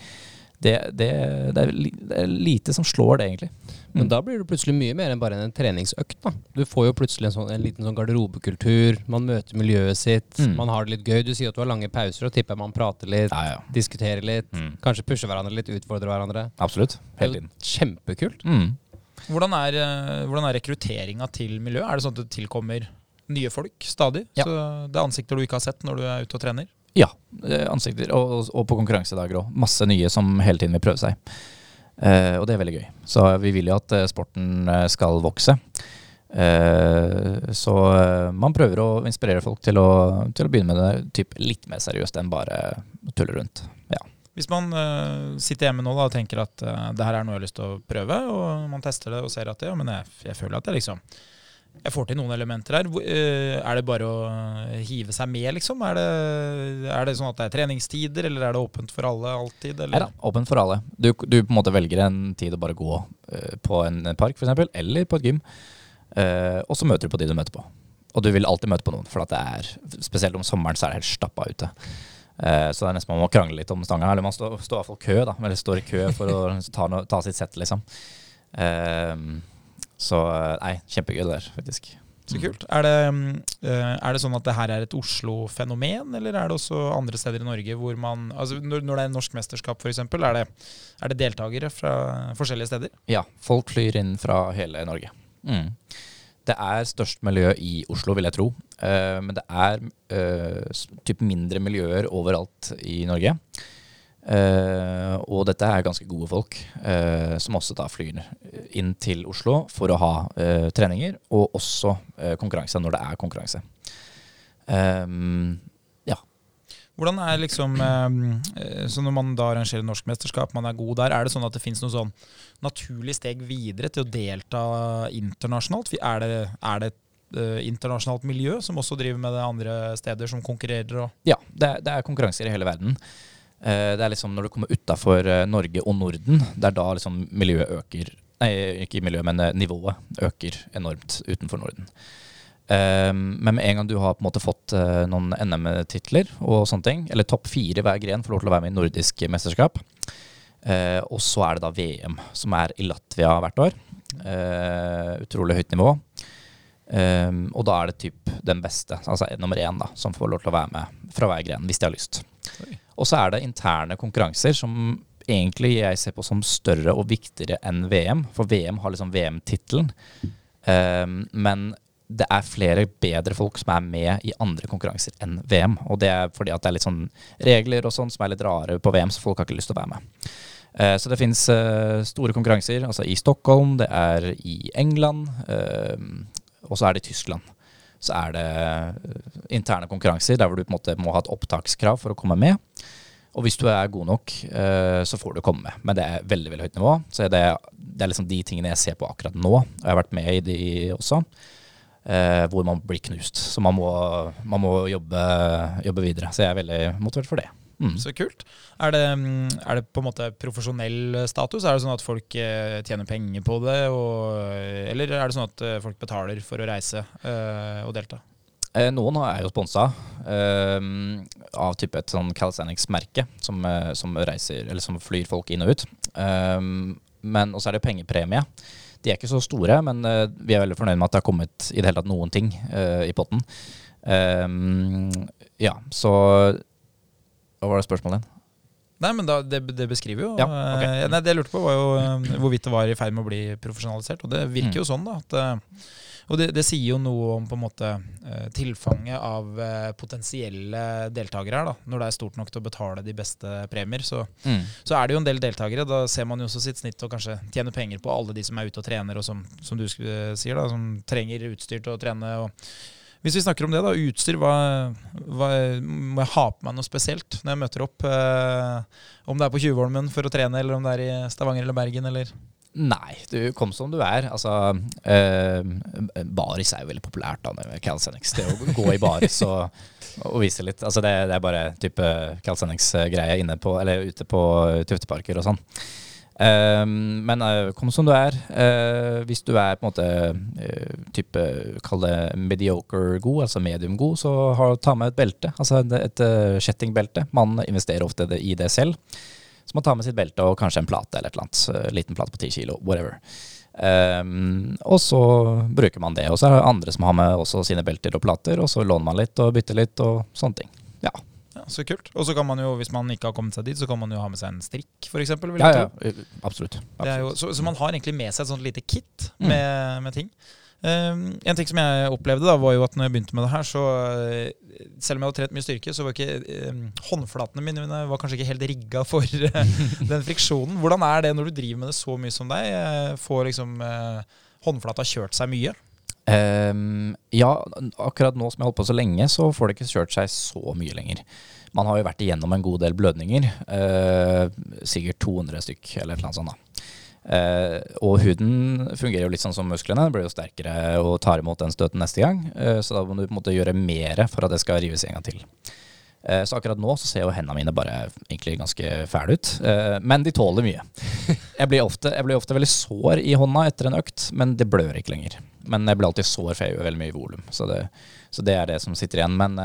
Det, det, det, er, det er lite som slår det, egentlig. Men da blir det plutselig mye mer enn bare en treningsøkt. da. Du får jo plutselig en, sånn, en liten sånn garderobekultur. Man møter miljøet sitt. Mm. Man har det litt gøy. Du sier at du har lange pauser, og tipper man prater litt, Ja, ja. diskuterer litt. Mm. Kanskje pusher hverandre litt, utfordrer hverandre. Absolutt. Hele tiden. Kjempekult. Mm. Hvordan er, eh, hvordan er rekrutteringa til miljøet? Er det sånn at det tilkommer nye folk stadig? Ja. Så det er ansikter du ikke har sett når du er ute og trener? Ja, eh, ansikter. Og, og, på konkurransedager òg. Masse nye som hele tiden vil prøve seg. Eh, og det er veldig gøy. Så vi vil jo at eh, sporten skal vokse. Eh, så man prøver å inspirere folk til å, til å begynne med det typ litt mer seriøst enn bare tulle rundt. Ja. Hvis man uh, sitter hjemme nå da, og tenker at uh, det her er noe jeg har lyst til å prøve, og man tester det og ser at ja, men jeg, jeg føler at jeg liksom jeg får til noen elementer her. Eh, er det bare å hive seg med, liksom? Er det, er det sånn at det er treningstider, eller er det åpent for alle alltid? Eller? Ja, da, åpent for alle. Du, du på en måte velger en tid å bare gå på en park f.eks., eller på et gym. Og så møter du på de du møter på. Og du vil alltid møte på noen, for det er, spesielt om sommeren så er det helt stappa ute. Eh, så det er nesten man må krangle litt om stanga. Eller man står, står i hvert fall kø, da. Eller står i kø for å ta, no, ta sitt sett, liksom. Eh, så nei, kjempegøy det der, faktisk. Så kult. Er det, mm, eh, er det sånn at det her er et Oslo-fenomen, eller er det også andre steder i Norge hvor man altså Når, når det er norsk mesterskap, f.eks., er, det- er det deltakere fra forskjellige steder? Ja, folk flyr inn fra hele Norge. Mm. Det er størst miljø i Oslo, vil jeg tro. Uh, men det er uh, typ mindre miljøer overalt i Norge. Uh, og dette er ganske gode folk, som også da flyr inn til Oslo for å ha treninger, og også konkurranse når det er konkurranse. Um. Hvordan er liksom eh, Så når man da arrangerer norsk mesterskap, man er god der, er det sånn at det finnes noe sånn naturlig steg videre til å delta internasjonalt? Er det, er det et uh, internasjonalt miljø som også driver med det andre steder, som konkurrerer? Og ja, det er, det er konkurranser i hele verden. Uh, det er liksom når du kommer utafor Norge og Norden, det er da liksom miljøet øker Nei, ikke miljøet, men nivået øker enormt utenfor Norden. Um, men med en gang du har på en måte fått uh, noen NM-titler og sånne ting, eller topp fire hver gren får lov til å være med i nordisk mesterskap, uh, og så er det da VM, som er i Latvia hvert år. Uh, utrolig høyt nivå. Um, og da er det typ den beste, altså nummer én, da, som får lov til å være med fra hver gren, hvis de har lyst. Og så er det interne konkurranser som egentlig jeg ser på som større og viktigere enn VM, for VM har liksom VM-tittelen. Um, men det er flere bedre folk som er med i andre konkurranser enn VM. Og det er fordi at det er litt sånn regler og sånn som er litt rare på VM, så folk har ikke lyst til å være med. Eh, så det fins eh, store konkurranser altså i Stockholm, det er i England, eh, og så er det i Tyskland. Så er det interne konkurranser der hvor du på en måte må ha et opptakskrav for å komme med. Og hvis du er god nok, så får du komme med. Men det er veldig veldig høyt nivå. Så det er liksom de tingene jeg ser på akkurat nå. Og jeg har vært med i de også eh, hvor man blir knust. Så man må, man må jobbe, jobbe, videre. Så jeg er veldig motivert for det. Mm. Så kult. Er det, er det, på en måte profesjonell status? Er det sånn at folk eh, tjener penger på det? Og, eller er det sånn at eh, folk betaler for å reise øh, og delta? Noen er jo sponsa øh, av type et sånn Calisthenics-merke som, som, reiser, eller som flyr folk inn og ut. men også er det pengepremie. De er ikke så store, men uh, vi er veldig fornøyd med at det har kommet i det hele tatt noen ting uh, i potten. Um, ja, så Hva var det spørsmålet din? Nei, men da, det, det, beskriver jo ja, okay. uh, Nei, Det jeg lurte på, var jo hvorvidt det var i ferd med å bli profesjonalisert. Og det virker mm. jo sånn, da. at og det, det, sier jo noe om på en måte eh, tilfanget av eh, potensielle deltakere her. da. Når det er stort nok til å betale de beste premier, så, mm. så er det jo en del deltakere. Da ser man jo også sitt snitt og kanskje tjener penger på alle de som er ute og trener, og som, som du sier, da, som trenger utstyr til å trene. og hvis vi snakker om det, da, utstyr, hva, hva, må jeg ha på meg noe spesielt når jeg møter opp? Eh, om det er på Tjuvholmen for å trene, eller om det er i Stavanger eller Bergen, eller Nei, du kom som du er. Altså, uh, baris er jo veldig populært da med Calisthenics. Det å gå i baris og, og vise litt. Altså, det, det er bare type Calisthenics-greie inne på, eller ute på Tufteparker og sånn. Uh, men uh, kom som du er. Uh, hvis du er på en måte type, kall det mediocre god, altså medium god, så har, ta med et belte. Altså et, et kjettingbelte. Man investerer ofte i det selv. Så man tar med sitt belte og kanskje en plate eller et eller annet. Eh, liten plate på ti kilo, whatever. Um, og så bruker man det. Og så er det andre som har med også sine belter og plater, og så låner man litt og bytter litt og sånne ting. Ja. ja så kult. Og så kan man jo, hvis man ikke har kommet seg dit, så kan man jo ha med seg en strikk, f.eks. Ja, ja, absolutt. absolutt. Jo, så, så, man har egentlig med seg et sånt lite kit med, mm. med ting. Um, en ting som jeg opplevde, da, var jo at når jeg begynte med det her, så uh, selv om jeg hadde trent mye styrke, så var ikke uh, håndflatene mine var kanskje ikke helt rigga for uh, den friksjonen. Hvordan er det når du driver med det så mye som deg? får liksom håndflata kjørt seg mye? Um, ja, akkurat nå som jeg holdt på så lenge, så får det ikke kjørt seg så mye lenger. Man har jo vært igjennom en god del blødninger. sikkert 200 stykk, eller et eller annet sånt. da. Uh, og huden fungerer jo litt sånn som musklene. Blir jo sterkere og tar imot den støten neste gang. Uh, så da må du på en måte gjøre mer for at det skal rives en gang til. Uh, så akkurat nå så ser jo hendene mine bare egentlig ganske fæle ut. men de tåler mye. Jeg blir, ofte, jeg blir, ofte, veldig sår i hånda etter en økt, men det blør ikke lenger. Men jeg blir alltid sår, for jeg gjør veldig mye volum. Så, så, det er det som sitter igjen. Men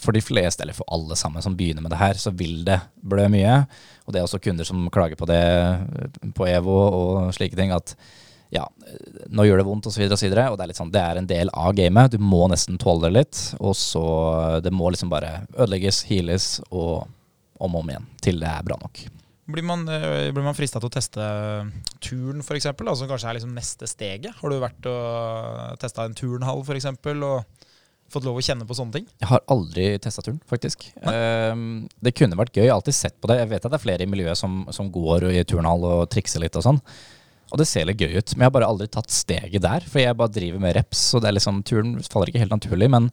for de fleste, eller for alle sammen som begynner med det her, så vil det blø mye. Og det er også kunder som klager på det på EVO og slike ting. At ja, nå gjør det vondt osv. Videre, og, og det er litt sånn, det er en del av gamet. Du må nesten tåle det litt. Og så Det må liksom bare ødelegges, heales og om og om igjen til det er bra nok. Blir man, eh, blir man frista til å teste turn, f.eks., som kanskje er liksom neste steget? Har du vært og testa en turnhall, f.eks., og fått lov å kjenne på sånne ting? Jeg har aldri testa turen, faktisk. Um, det kunne vært gøy. Jeg har alltid sett på det. Jeg vet at det er flere i miljøet som, som går i turnhall og trikser litt og sånn. Og det ser litt gøy ut. Men jeg har bare aldri tatt steget der. For jeg bare driver med reps, så det er liksom, turen faller ikke helt naturlig. Men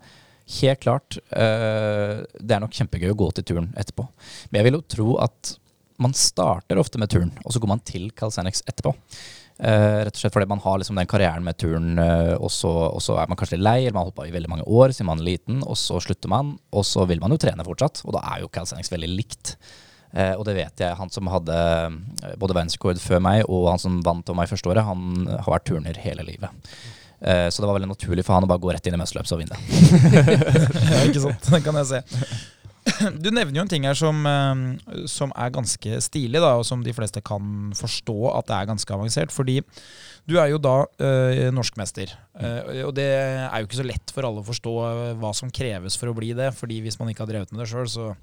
helt klart, øh, det er nok kjempegøy å gå til turen etterpå. Men jeg vil jo tro at man starter ofte med turen, og så går man til Calisthenics etterpå. Uh, rett og slett fordi man har liksom den karrieren med turn, uh, og, så, og, så, er man kanskje litt lei, eller man har holdt på i veldig mange år siden man er liten, og så slutter man, og så vil man jo trene fortsatt. Og da er jo calisthenics veldig likt. Uh, og det vet jeg. Han som hadde både verdensrekord før meg, og han som vant over meg første året, han har vært turner hele livet. så det var veldig naturlig for han å bare gå rett inn i mesterløpet og vinne. ja, ikke sant. Det kan jeg se. Du nevner jo en ting her som, eh, som, er ganske stilig, da, og som de fleste kan forstå at det er ganske avansert. Fordi du er jo da øh, norskmester. Øh, og det er jo ikke så lett for alle å forstå hva som kreves for å bli det. fordi hvis man ikke har drevet med det sjøl, så,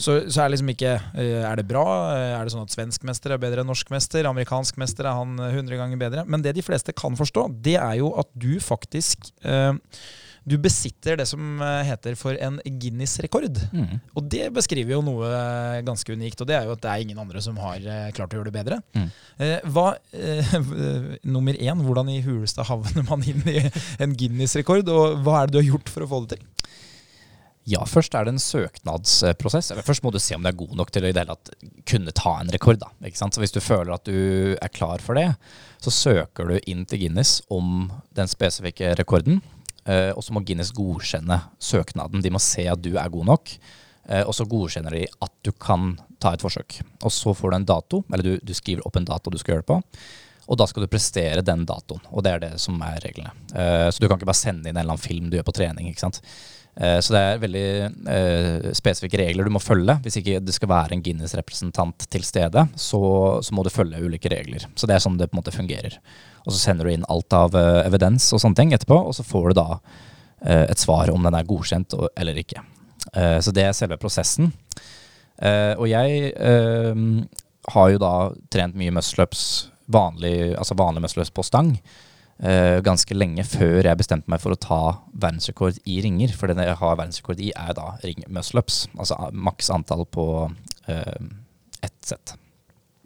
så, så, er liksom ikke Er det bra? Er det sånn at svensk mester er bedre enn norsk mester? Amerikansk mester er han 100 ganger bedre? Men det de fleste kan forstå, det er jo at du faktisk du besitter det som eh, heter for en Guinness-rekord. Mm. Og det beskriver jo noe eh, ganske unikt, og det er jo at det er ingen andre som har eh, klart å gjøre det bedre. Mm. Hva, eh, nummer én, hvordan i huleste havner man inn i en Guinness-rekord, og hva er det du har gjort for å få det til? Ja, først er det en søknadsprosess. Eller først må du se om du er god nok til å i det kunne ta en rekord. Da, ikke sant? Så Hvis du føler at du er klar for det, så søker du inn til Guinness om den spesifikke rekorden. Eh, og så må Guinness godkjenne søknaden. De må se at du er god nok. Eh, og så godkjenner de at du kan ta et forsøk. Og så får du en dato, eller du, du, skriver opp en dato du skal gjøre det på. Og da skal du prestere den datoen. Og det er det som er reglene. Eh, så du kan ikke bare sende inn en eller annen film du gjør på trening. ikke sant? Så det er veldig spesifikke regler du må følge. Hvis ikke det skal være en Guinness-representant til stede, så, så, må du følge ulike regler. Så det er sånn det på en måte fungerer. Og så sender du inn alt av uh, evidens og sånne ting etterpå, og så får du da et svar om den er godkjent eller ikke. Så det er selve prosessen. og jeg har jo da trent mye muscleups, vanlig, altså vanlig muscleups på stang, ganske lenge før jeg bestemte meg for å ta verdensrekord i ringer. For det jeg har verdensrekord i, er da ring muscleups, altså maks antall på ett sett.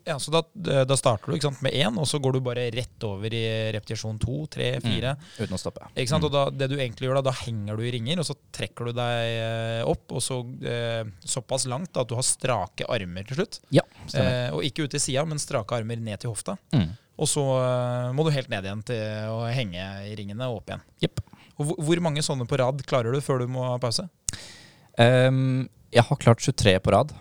Ja, så da, da starter du sant, med én, og så går du bare rett over i repetisjon to, tre, mm. fire. Mm, uten å stoppe. Ikke sant? Mm. Og da, det du egentlig gjør da, da henger du i ringer, og så trekker du deg eh, opp, og så eh, såpass langt da, at du har strake armer til slutt. Ja, eh, og ikke ut til sida, men strake armer ned til hofta. Mm. Og så eh, må du helt ned igjen til å henge i ringene og opp igjen. Yep. Og hvor, mange sånne på rad klarer du før du må ha pause? Um, jeg har klart 23 på rad.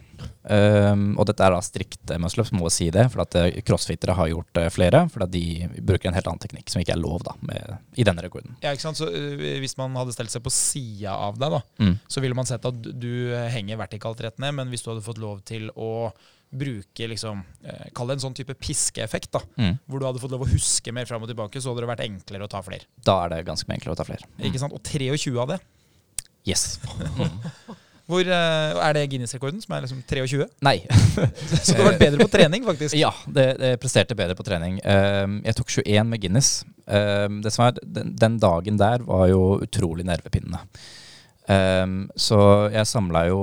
Um, og dette er da strikte muscleups, må jeg si det. For at eh, crossfittere har gjort flere. For at de bruker en helt annen teknikk som ikke er lov da, med, i denne rekorden. Ja, ikke sant? Så uh, Hvis man hadde stelt seg på sida av deg, da, mm. så ville man sett at du henger vertikalt rett ned. Men hvis du hadde fått lov til å bruke liksom, eh, Kall det en sånn type piskeeffekt, da. Mm. Hvor du hadde fått lov å huske mer fram og tilbake, så hadde det vært enklere å ta flere. Da er det ganske mye enklere å ta flere. Mm. Ikke sant? Og 23 av det. Yes. Hvor, uh, er det Guinness-rekorden, som er liksom 23? Nei. så du har vært bedre på trening, faktisk? Ja, det, det presterte bedre på trening. Um, jeg tok 21 med Guinness. Um, det som er, den, den, dagen der var jo utrolig nervepinnende. Um, så jeg samla jo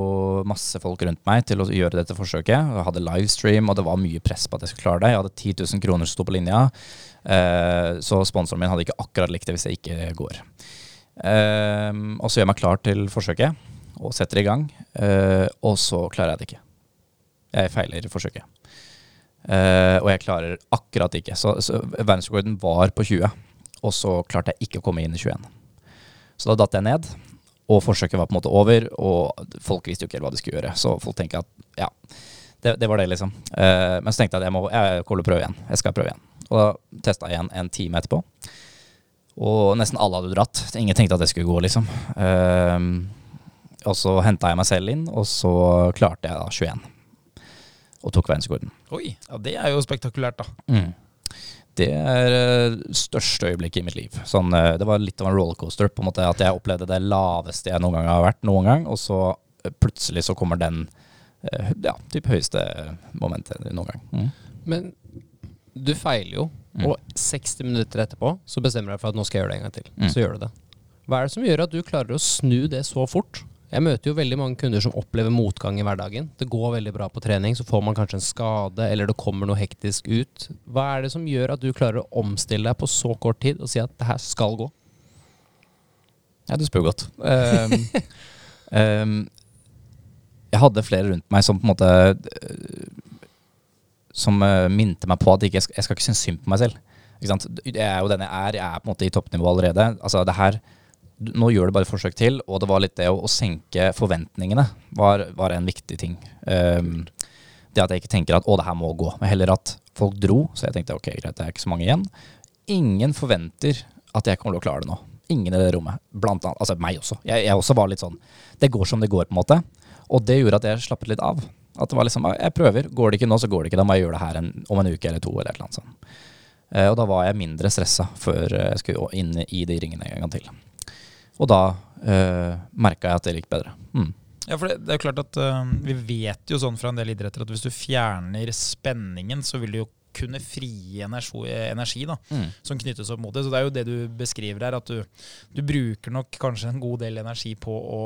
masse folk rundt meg til å gjøre dette forsøket. Jeg hadde livestream, og det var mye press på at jeg skulle klare det. Jeg hadde 10 000 kroner som sto på linja, uh, så sponsoren min hadde ikke akkurat likt det hvis jeg ikke går. og så gjør jeg meg klar til forsøket og setter i gang, uh, og så klarer jeg det ikke. Jeg feiler forsøket. Uh, og jeg klarer akkurat ikke. Så, så verdensrekorden var på 20, og så klarte jeg ikke å komme inn i 21. Så da datt jeg ned, og forsøket var på en måte over, og folk visste jo ikke helt hva de skulle gjøre. Så folk tenker at ja, det, det var det, liksom. Uh, men så tenkte jeg at jeg må jeg kommer til å prøve igjen. Jeg skal prøve igjen. Og da testa jeg igjen en time etterpå. Og nesten alle hadde dratt. Ingen tenkte at det skulle gå, liksom. Uh, og så henta jeg meg selv inn, og så klarte jeg da 21. Og tok verdensrekorden. Oi, ja, det er jo spektakulært, da. Mm. Det er uh, største øyeblikket i mitt liv. Sånn, uh, det var litt av en rollercoaster. på en måte At jeg opplevde det laveste jeg noen gang har vært. noen gang Og så uh, plutselig så kommer den ja, typ høyeste momentet noen gang. Mm. Men du feiler jo, mm. og 60 minutter etterpå så bestemmer du deg for at nå skal jeg gjøre det en gang til. Mm. Så gjør du det. Hva er det som gjør at du klarer å snu det så fort? Jeg møter jo veldig mange kunder som opplever motgang i hverdagen. Det går veldig bra på trening, så får man kanskje en skade, eller det kommer noe hektisk ut. Hva er det som gjør at du klarer å omstille deg på så kort tid og si at det her skal gå? Ja, du spør godt. Um, um, jeg hadde flere rundt meg som på en måte uh, Som uh, minte meg på at jeg, jeg skal ikke synes synd på meg selv. Jeg er jo den jeg er. Jeg er på en måte i toppnivå allerede. Altså det her nå gjør det bare et forsøk til, og det var litt det å, å senke forventningene var, var, en viktig ting. Um, det at jeg ikke tenker at å, det her må gå, men heller at folk dro. Så jeg tenkte ok, greit, det er ikke så mange igjen. Ingen forventer at jeg kommer til å klare det nå. Ingen i det rommet. Blant annet, altså meg også. Jeg, jeg også var litt sånn Det går som det går, på en måte. Og det gjorde at jeg slappet litt av. At det var liksom Jeg prøver. Går det ikke nå, så går det ikke. Da må jeg gjøre det her en, om en uke eller to. eller et eller annet sånt. Uh, og da var jeg mindre stressa før jeg skulle inn i de ringene en gang til. Og da eh, merka jeg at det gikk bedre. Mm. Ja, for det, det, er jo klart at uh, Vi vet jo sånn fra en del idretter at hvis du fjerner spenningen, så vil du jo kunne frigi energi, energi da, mm. som knyttes opp mot det. Så det er jo det du beskriver her, at du, du bruker nok kanskje en god del energi på å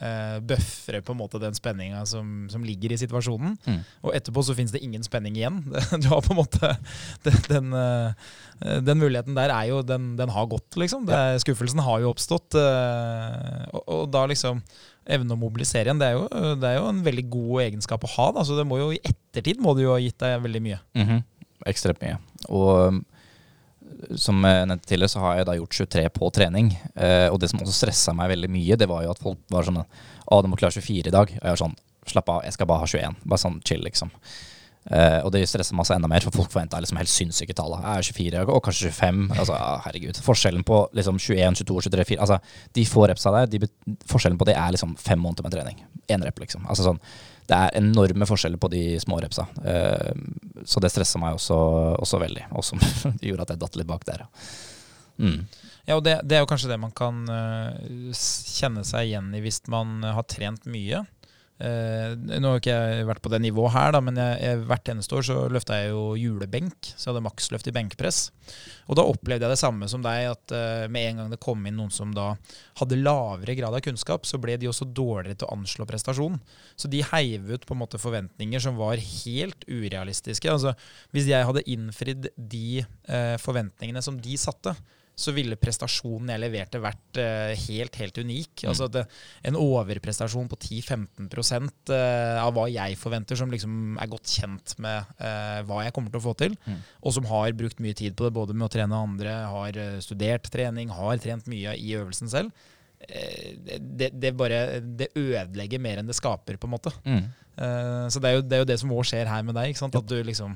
uh, bøfre på en måte den spenninga som, som, ligger i situasjonen. Mm. Og etterpå så fins det ingen spenning igjen. Du har på en måte den, den, uh, den muligheten der er jo Den, den har gått, liksom. Er, skuffelsen har jo oppstått. Uh, og, og, da liksom evne å mobilisere igjen, det er, jo, det er jo en veldig god egenskap å ha. Da. Så det må jo i ettertid må det jo ha gitt deg veldig mye. Mm -hmm. Ekstremt mye. Og som jeg nevnte tidligere, så har jeg da gjort 23 på trening. Eh, og det som også stressa meg veldig mye, det var jo at folk var sånn Å, du må klare 24 i dag. Og jeg var sånn Slapp av, jeg skal bare ha 21. Bare sånn chill, liksom. Eh, og det stressa meg enda mer, for folk forventer liksom helt sinnssyke tall. Jeg er 24 og kanskje 25. Altså, herregud. Forskjellen på liksom 21, 22, 23, 24 altså, De få repsa der, de, forskjellen på det er liksom fem måneder med trening. Én rep, liksom. Altså, sånn, det er enorme forskjeller på de små repsa. Uh, så det stressa meg også, også veldig. Og som gjorde at jeg datt litt bak der. Mm. Ja, og det, det, er jo kanskje det man kan uh, kjenne seg igjen i hvis man har trent mye. Uh, nå har ikke jeg vært på det nivået her, da, men jeg, jeg, hvert eneste år så løfta jeg jo julebenk. Så jeg hadde maksløft i benkpress. Og da opplevde jeg det samme som deg, at eh, med en gang det kom inn noen som da hadde lavere grad av kunnskap, så ble de også dårligere til å anslå prestasjon. Så de heiv ut på en måte forventninger som var helt urealistiske. Altså, hvis jeg hadde innfridd de eh, forventningene som de satte, så ville prestasjonen jeg leverte vært uh, helt, helt unik. Mm. Altså det, En overprestasjon på 10-15 uh, eh, av hva jeg forventer, som liksom er godt kjent med uh, hva jeg kommer til å få til, mm. og som har brukt mye tid på det, både med å trene andre, har studert trening, har trent mye i øvelsen selv. Det, det, bare det ødelegger mer enn det skaper, på en måte. Mm. så det er, jo, det er, jo, det som òg skjer her med deg. At du liksom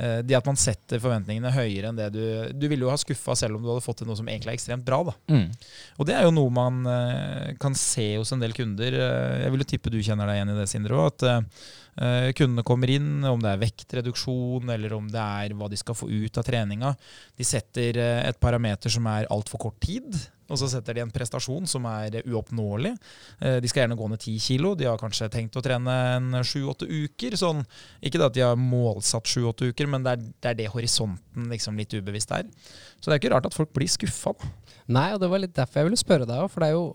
Eh, det at man setter forventningene høyere enn det du Du ville jo ha skuffa selv om du hadde fått til noe som egentlig er ekstremt bra. da. Mm. Og det er jo noe man uh, kan se hos en del kunder. Uh, jeg vil jo tippe du kjenner deg igjen i det, Sindre. At uh, kundene kommer inn, om det er vektreduksjon eller om det er hva de skal få ut av treninga. De setter et parameter som er altfor kort tid. Og så setter de en prestasjon som er uoppnåelig. Eh, de skal gjerne gå ned ti kilo. De har kanskje tenkt å trene en sju-åtte uker. Sånn, ikke at de har målsatt sju-åtte uker, men det er, det er, det horisonten liksom litt ubevisst er. Så det er ikke rart at folk blir skuffa. Nei, og det var litt derfor jeg ville spørre deg òg. For det er jo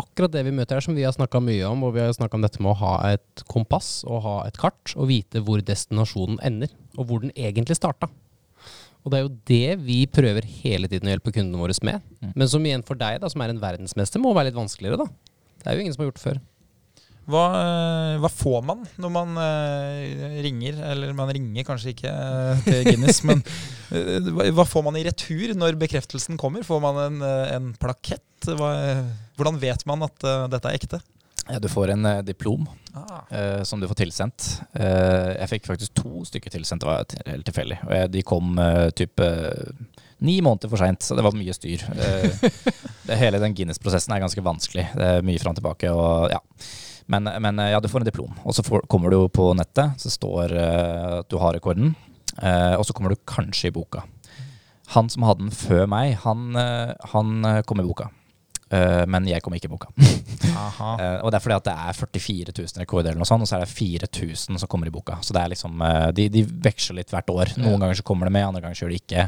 akkurat det vi møter her, som vi har snakka mye om. Og vi har snakka om dette med å ha et kompass og ha et kart, og vite hvor destinasjonen ender. Og hvor den egentlig starta. Og det er jo det vi prøver hele tiden å hjelpe kundene våre med. Mm. Men som igjen for deg, da, som er en verdensmester, må være litt vanskeligere, da. Det er jo ingen som har gjort det før. Hva, eh, hva, får man når man uh, ringer, eller man ringer kanskje ikke uh, til Guinness, men uh, hva får man i retur når bekreftelsen kommer? Får man en, en plakett? Hva, hvordan vet man at dette er ekte? Ja, du får en uh, diplom ah. uh, som du får tilsendt. Uh, jeg fikk faktisk to stykker tilsendt, det var helt tilfeldig. Og jeg, de kom type ni måneder for seint, så det var mye styr. det, hele den Guinness-prosessen er ganske vanskelig. Det er mye fram og tilbake. Og, ja. Men, men, ja, du får en diplom. Og så får, kommer du på nettet, så står at du har rekorden. og så kommer du kanskje i boka. Han som hadde den før meg, han, han kom i boka. Uh, men jeg kom ikke i boka. uh, og det er fordi at det er 44 000 rekorder, eller noe sånt, og så er det 4000 som kommer i boka. Så det er liksom, uh, de, de, veksler litt hvert år. Noen ja. ganger så kommer det med, andre ganger så gjør det ikke.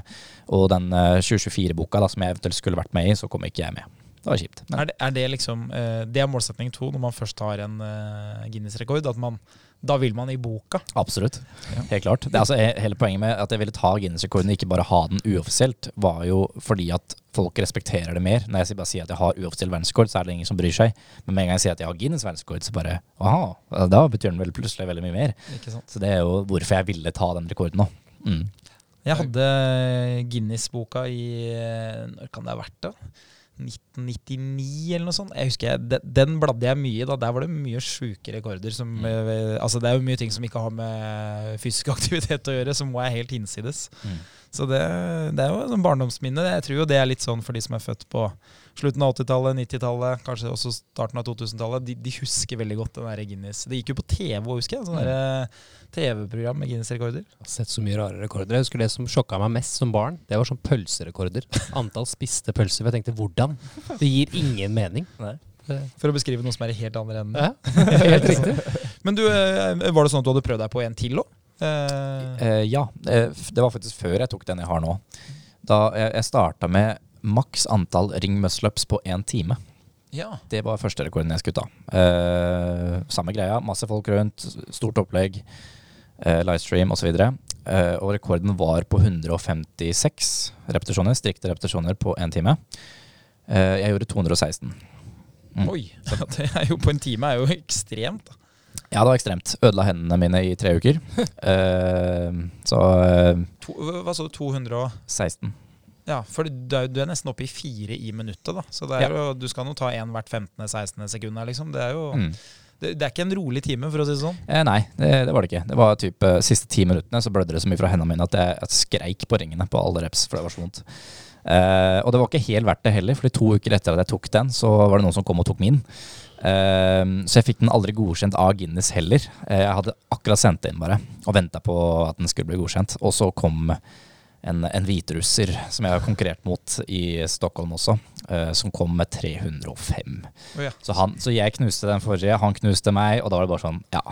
Og den 2024-boka som jeg eventuelt skulle vært med i, så kommer ikke jeg med. det var kjipt. Men Er det, er det liksom eh, Det er målsetning to når man først har en eh, Guinness-rekord? At man Da vil man i boka. absolutt. Ja. Helt klart. Det altså Hele poenget med at jeg ville ta Guinness-rekorden, ikke bare ha den uoffisielt, var jo fordi at folk respekterer det mer. Når jeg bare sier at jeg har uoffisiell verdensrekord, så er det ingen som bryr seg. Men med en gang jeg sier at jeg har Guinness verdensrekord, så bare aha, da betyr den vel plutselig veldig mye mer. Så det er jo hvorfor jeg ville ta den rekorden nå. Mm. Jeg hadde Guinness-boka i Når kan det ha vært, da? 1999 eller noe sånt. Jeg husker jeg, den, den bladde jeg mye i. da Der var det mye sjuke rekorder. Som, mm. altså Det er jo mye ting som ikke har med fysisk aktivitet å gjøre, som må jeg helt hinsides. Mm. Så det, det er jo et sånn barndomsminne. Jeg tror jo det er litt sånn for de som er født på slutten av 80-tallet, 90-tallet, kanskje også starten av 2000-tallet. De, de husker veldig godt den der Guinness. Det gikk jo på TV òg, husker jeg. Sånn der, TV-program med Guinness-rekorder. Jeg har sett så mye rare rekorder. Jeg husker Det som sjokka meg mest som barn, det var sånn pølserekorder. Antall spiste pølser. Jeg tenkte hvordan? Det gir ingen mening. For å beskrive noe som er i helt andre enden. Ja, helt riktig. Men du, eh, var det sånn at du hadde prøvd deg på en til òg? Eh, Eh, ja, eh, det var faktisk før jeg tok den jeg har nå. Da jeg, jeg starta med maks antall ring muscle-ups på én time. ja. Det var første rekorden jeg skulle ta. Eh, samme greia, masse folk rundt, stort opplegg, eh, livestream osv. Eh, og rekorden var på 156 repetisjoner, strikte repetisjoner på én time. Eh, jeg gjorde 216. Mm. Oi. Det er jo på en time er jo ekstremt. da. Ja, det var ekstremt. Ødela hendene mine i tre uker. Eh, så eh, To, hva sa du? 200 og 16. Ja, for du er, du er nesten oppe i fire i minuttet, da. Så er jo, du skal nå ta én hvert 15.-16. sekund liksom. Det er jo Mm. det, det er ikke en rolig time, for å si det sånn. Eh, nei, det, det var det ikke. Det var typ eh, siste ti minuttene så blødde det så mye fra hendene mine at jeg, jeg skreik på ringene på alle reps, for det var så vondt. Eh, og det var ikke helt verdt det heller, fordi to uker etter at jeg tok den, så var det noen som kom og tok min. Eh, så jeg fikk den aldri godkjent av Guinness heller. Eh, jeg hadde akkurat sendt det inn bare, og venta på at den skulle bli godkjent. Og så kom en, en hviterusser som jeg har konkurrert mot i Stockholm også, uh, som kom med 305. Oh, ja. Så, han, så jeg knuste den forrige, han knuste meg, og da var det bare sånn, ja.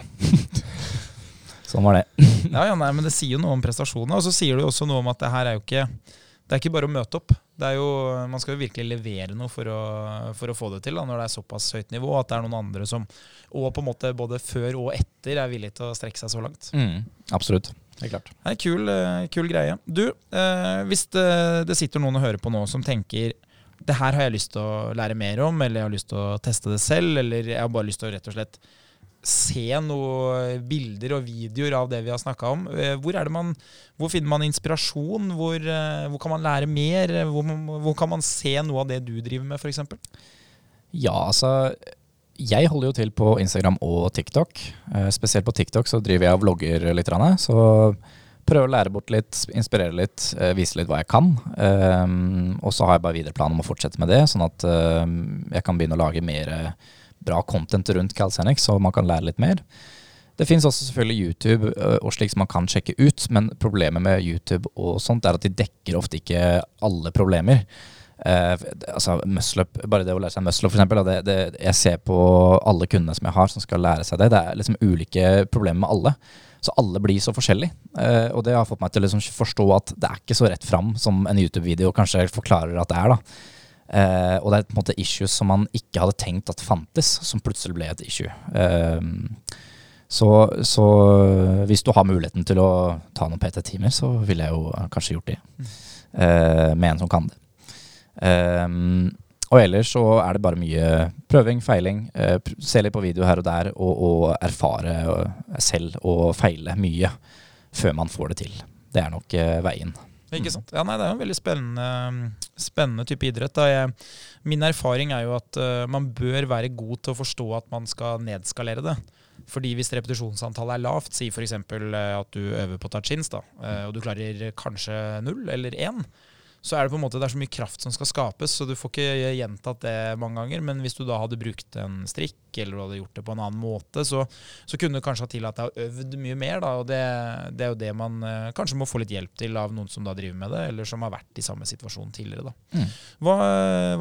sånn var det. Ja, ja, nei, men det sier jo noe om prestasjonene. Og så sier det jo også noe om at det her er jo ikke Det er ikke bare å møte opp. Det er jo, man skal jo virkelig levere noe for å, for å få det til da, når det er såpass høyt nivå. At det er noen andre som Og på en måte både før og etter er villige til å strekke seg så langt. Mm, absolutt. Helt klart. Nei, kul, eh, kul greie. Du, eh, hvis det, det sitter noen og hører på nå som tenker det her har jeg lyst til å lære mer om, eller jeg har lyst til å teste det selv, eller jeg har bare lyst til å rett og slett se noen bilder og videoer av det vi har snakka om. Eh, Hvor, er det man, hvor finner man inspirasjon? Hvor, hvor kan man lære mer? Hvor, hvor kan man se noe av det du driver med, f.eks.? Ja, altså Jeg holder jo til på Instagram og TikTok. Eh, spesielt på TikTok så driver jeg og vlogger litt. Så prøver å lære bort litt, inspirere litt, eh, vise litt hva jeg kan. Um, og så har jeg bare videre plan om å fortsette med det, sånn at jeg kan begynne å lage mer eh, bra content rundt Calisthenics, så man kan lære litt mer. Det finnes også selvfølgelig YouTube og slik som man kan sjekke ut, men problemet med YouTube og sånt er at de dekker ofte ikke alle problemer. Eh, altså muscle up, Bare det å lære seg muscle up, for eksempel. Det, det, jeg ser på alle kundene som jeg har som skal lære seg det. Det er liksom ulike problemer med alle. Så alle blir så forskjellige. Eh, og det har fått meg til å liksom forstå at det er ikke så rett fram som en YouTube-video kanskje forklarer at det er. da. Eh, og det er på en måte issues som man ikke hadde tenkt at fantes, som plutselig ble et issue. Så, så hvis du har muligheten til å ta noen PT-timer, så ville jeg jo kanskje gjort det. Eh, med en som kan det. Um, og ellers så er det bare mye prøving, feiling. Uh, se litt på video her og der, og, og erfare eh, selv og feile mye før man får det til. Det er nok uh, veien. Ikke sant? Ja, nei, Det er jo en veldig spennende, spennende type idrett. Jeg, min erfaring er jo at uh, man bør være god til å forstå at man skal nedskalere det. Fordi hvis repetisjonsantallet er lavt, si f.eks. At du øver på tachins, da, og du klarer kanskje null eller én, så er det på en måte det er så mye kraft som skal skapes, så du får ikke gjentatt det mange ganger. Men hvis du da hadde brukt en strikk, eller du hadde gjort det på en annen måte, så, så kunne du kanskje ha tillatt deg å øvd mye mer. Da, og det, det er jo det man eh, kanskje må få litt hjelp til av noen som da driver med det, eller som har vært i samme situasjon tidligere. Da. Mm. Hva,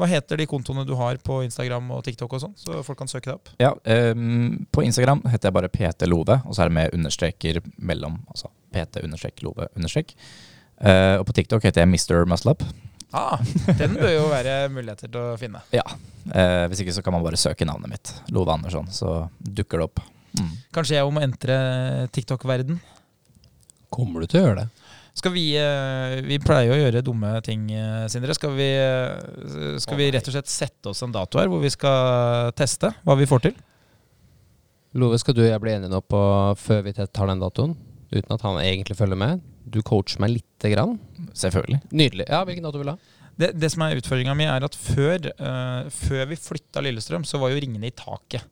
hva heter de kontoene du har på Instagram og TikTok og sånn, så folk kan søke deg opp? Ja, um, på Instagram heter jeg bare PT Love, og så er det med understreker mellom. Altså PT understrek Love understrek. Eh, og på TikTok heter jeg Mr. Muscle Ah, den bør jo være muligheter til å finne. Ja. Eh, hvis ikke så kan man bare søke navnet mitt, Love Andersson, så dukker det opp. Mm. Kanskje jeg må entre TikTok-verden. Kommer du til å gjøre det? Skal vi eh, Vi pleier å gjøre dumme ting, eh, Sindre. Skal vi, skal vi rett og slett sette oss en dato her hvor vi skal teste hva vi får til? Love, skal du og jeg bli enige nå på før vi tar den datoen? Uten at han egentlig følger med. Du coacher meg lite grann. Selvfølgelig. Nydelig. Ja, Hvilken dato vil du ha? Det, det som er utfordringa mi, er at før, uh, før vi flytta Lillestrøm, så var jo ringene i taket.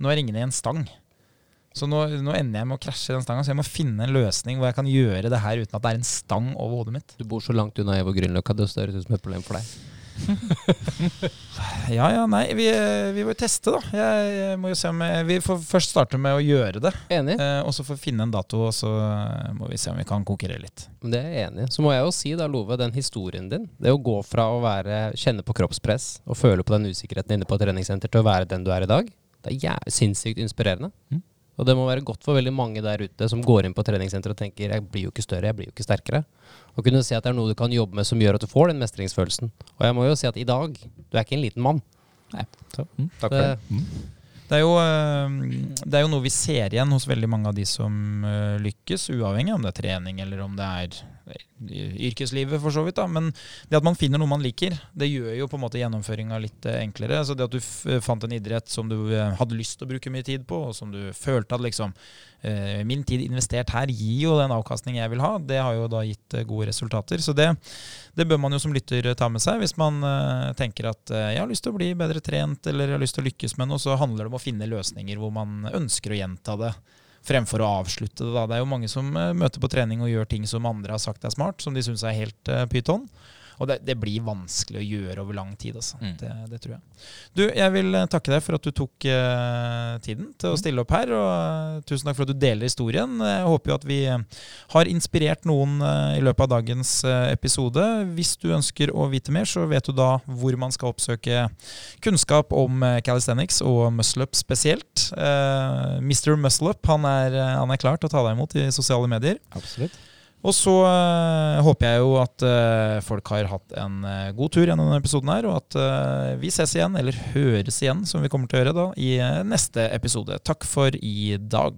Nå er ringene i en stang. Så nå, nå ender jeg med å krasje den stanga, så jeg må finne en løsning hvor jeg kan gjøre det her uten at det er en stang over hodet mitt. Du bor så langt unna Evo Grünerløkka, det høres ut som et problem for deg. Ja, ja, nei, vi, vi må jo teste, da. Jeg, jeg må jo se om jeg, Vi får først starte med å gjøre det. Enig? Eh, og så får vi finne en dato, og så må vi se om vi kan konkurrere litt. Det er jeg enig i. Så må jeg jo si da, Love, den historien din. Det å gå fra å være, kjenne på kroppspress og føle på den usikkerheten inne på et treningssenter til å være den du er i dag, det er sinnssykt inspirerende. Mm. Og det må være godt for veldig mange der ute som går inn på treningssenteret og tenker jeg blir jo ikke større, jeg blir jo ikke sterkere. Å kunne se at det er noe du kan jobbe med som gjør at du får den mestringsfølelsen. Og jeg må jo si at i dag, du er ikke en liten mann. Nei. Så, mm, takk Det- for det. Mm. Det er, jo, eh, det er jo noe vi ser igjen hos veldig mange av de som eh, lykkes, uavhengig om det er trening eller om det er yrkeslivet, for så vidt. da, Men det at man finner noe man liker, det gjør jo på en måte gjennomføringa litt eh, enklere. Så det at du f fant en idrett som du eh, hadde lyst til å bruke mye tid på, og som du følte at liksom eh, Min tid investert her gir jo den avkastning jeg vil ha. Det har jo da gitt eh, gode resultater. Så det, det bør man jo som lytter ta med seg hvis man eh, tenker at eh, jeg har lyst til å bli bedre trent eller jeg har lyst til å lykkes med noe, så handler det om å finne løsninger hvor man ønsker å gjenta det fremfor å avslutte det. Da. Det er jo mange som eh, møter på trening og gjør ting som andre har sagt er smart, som de syns er helt uh, pyton. Og det, det blir vanskelig å gjøre over lang tid. Altså. Mm. Det, det tror jeg. Du, jeg vil eh, takke deg for at du tok uh, tiden til å stille opp her. Og eh, tusen takk for at du deler historien. Jeg håper jo at vi har inspirert noen uh, i løpet av dagens uh, episode. Hvis du ønsker å vite mer, så vet du da hvor man skal oppsøke kunnskap om calisthenics og muscle-up spesielt. Mr. Muscle-up han, er, han er klar til å ta deg imot i sosiale medier. Absolutt. Og så eh, håper jeg jo at eh, folk har hatt en eh, god tur gjennom denne episoden her, og at vi ses igjen, eller høres igjen, som vi kommer til å gjøre da, i neste episode. Takk for i dag.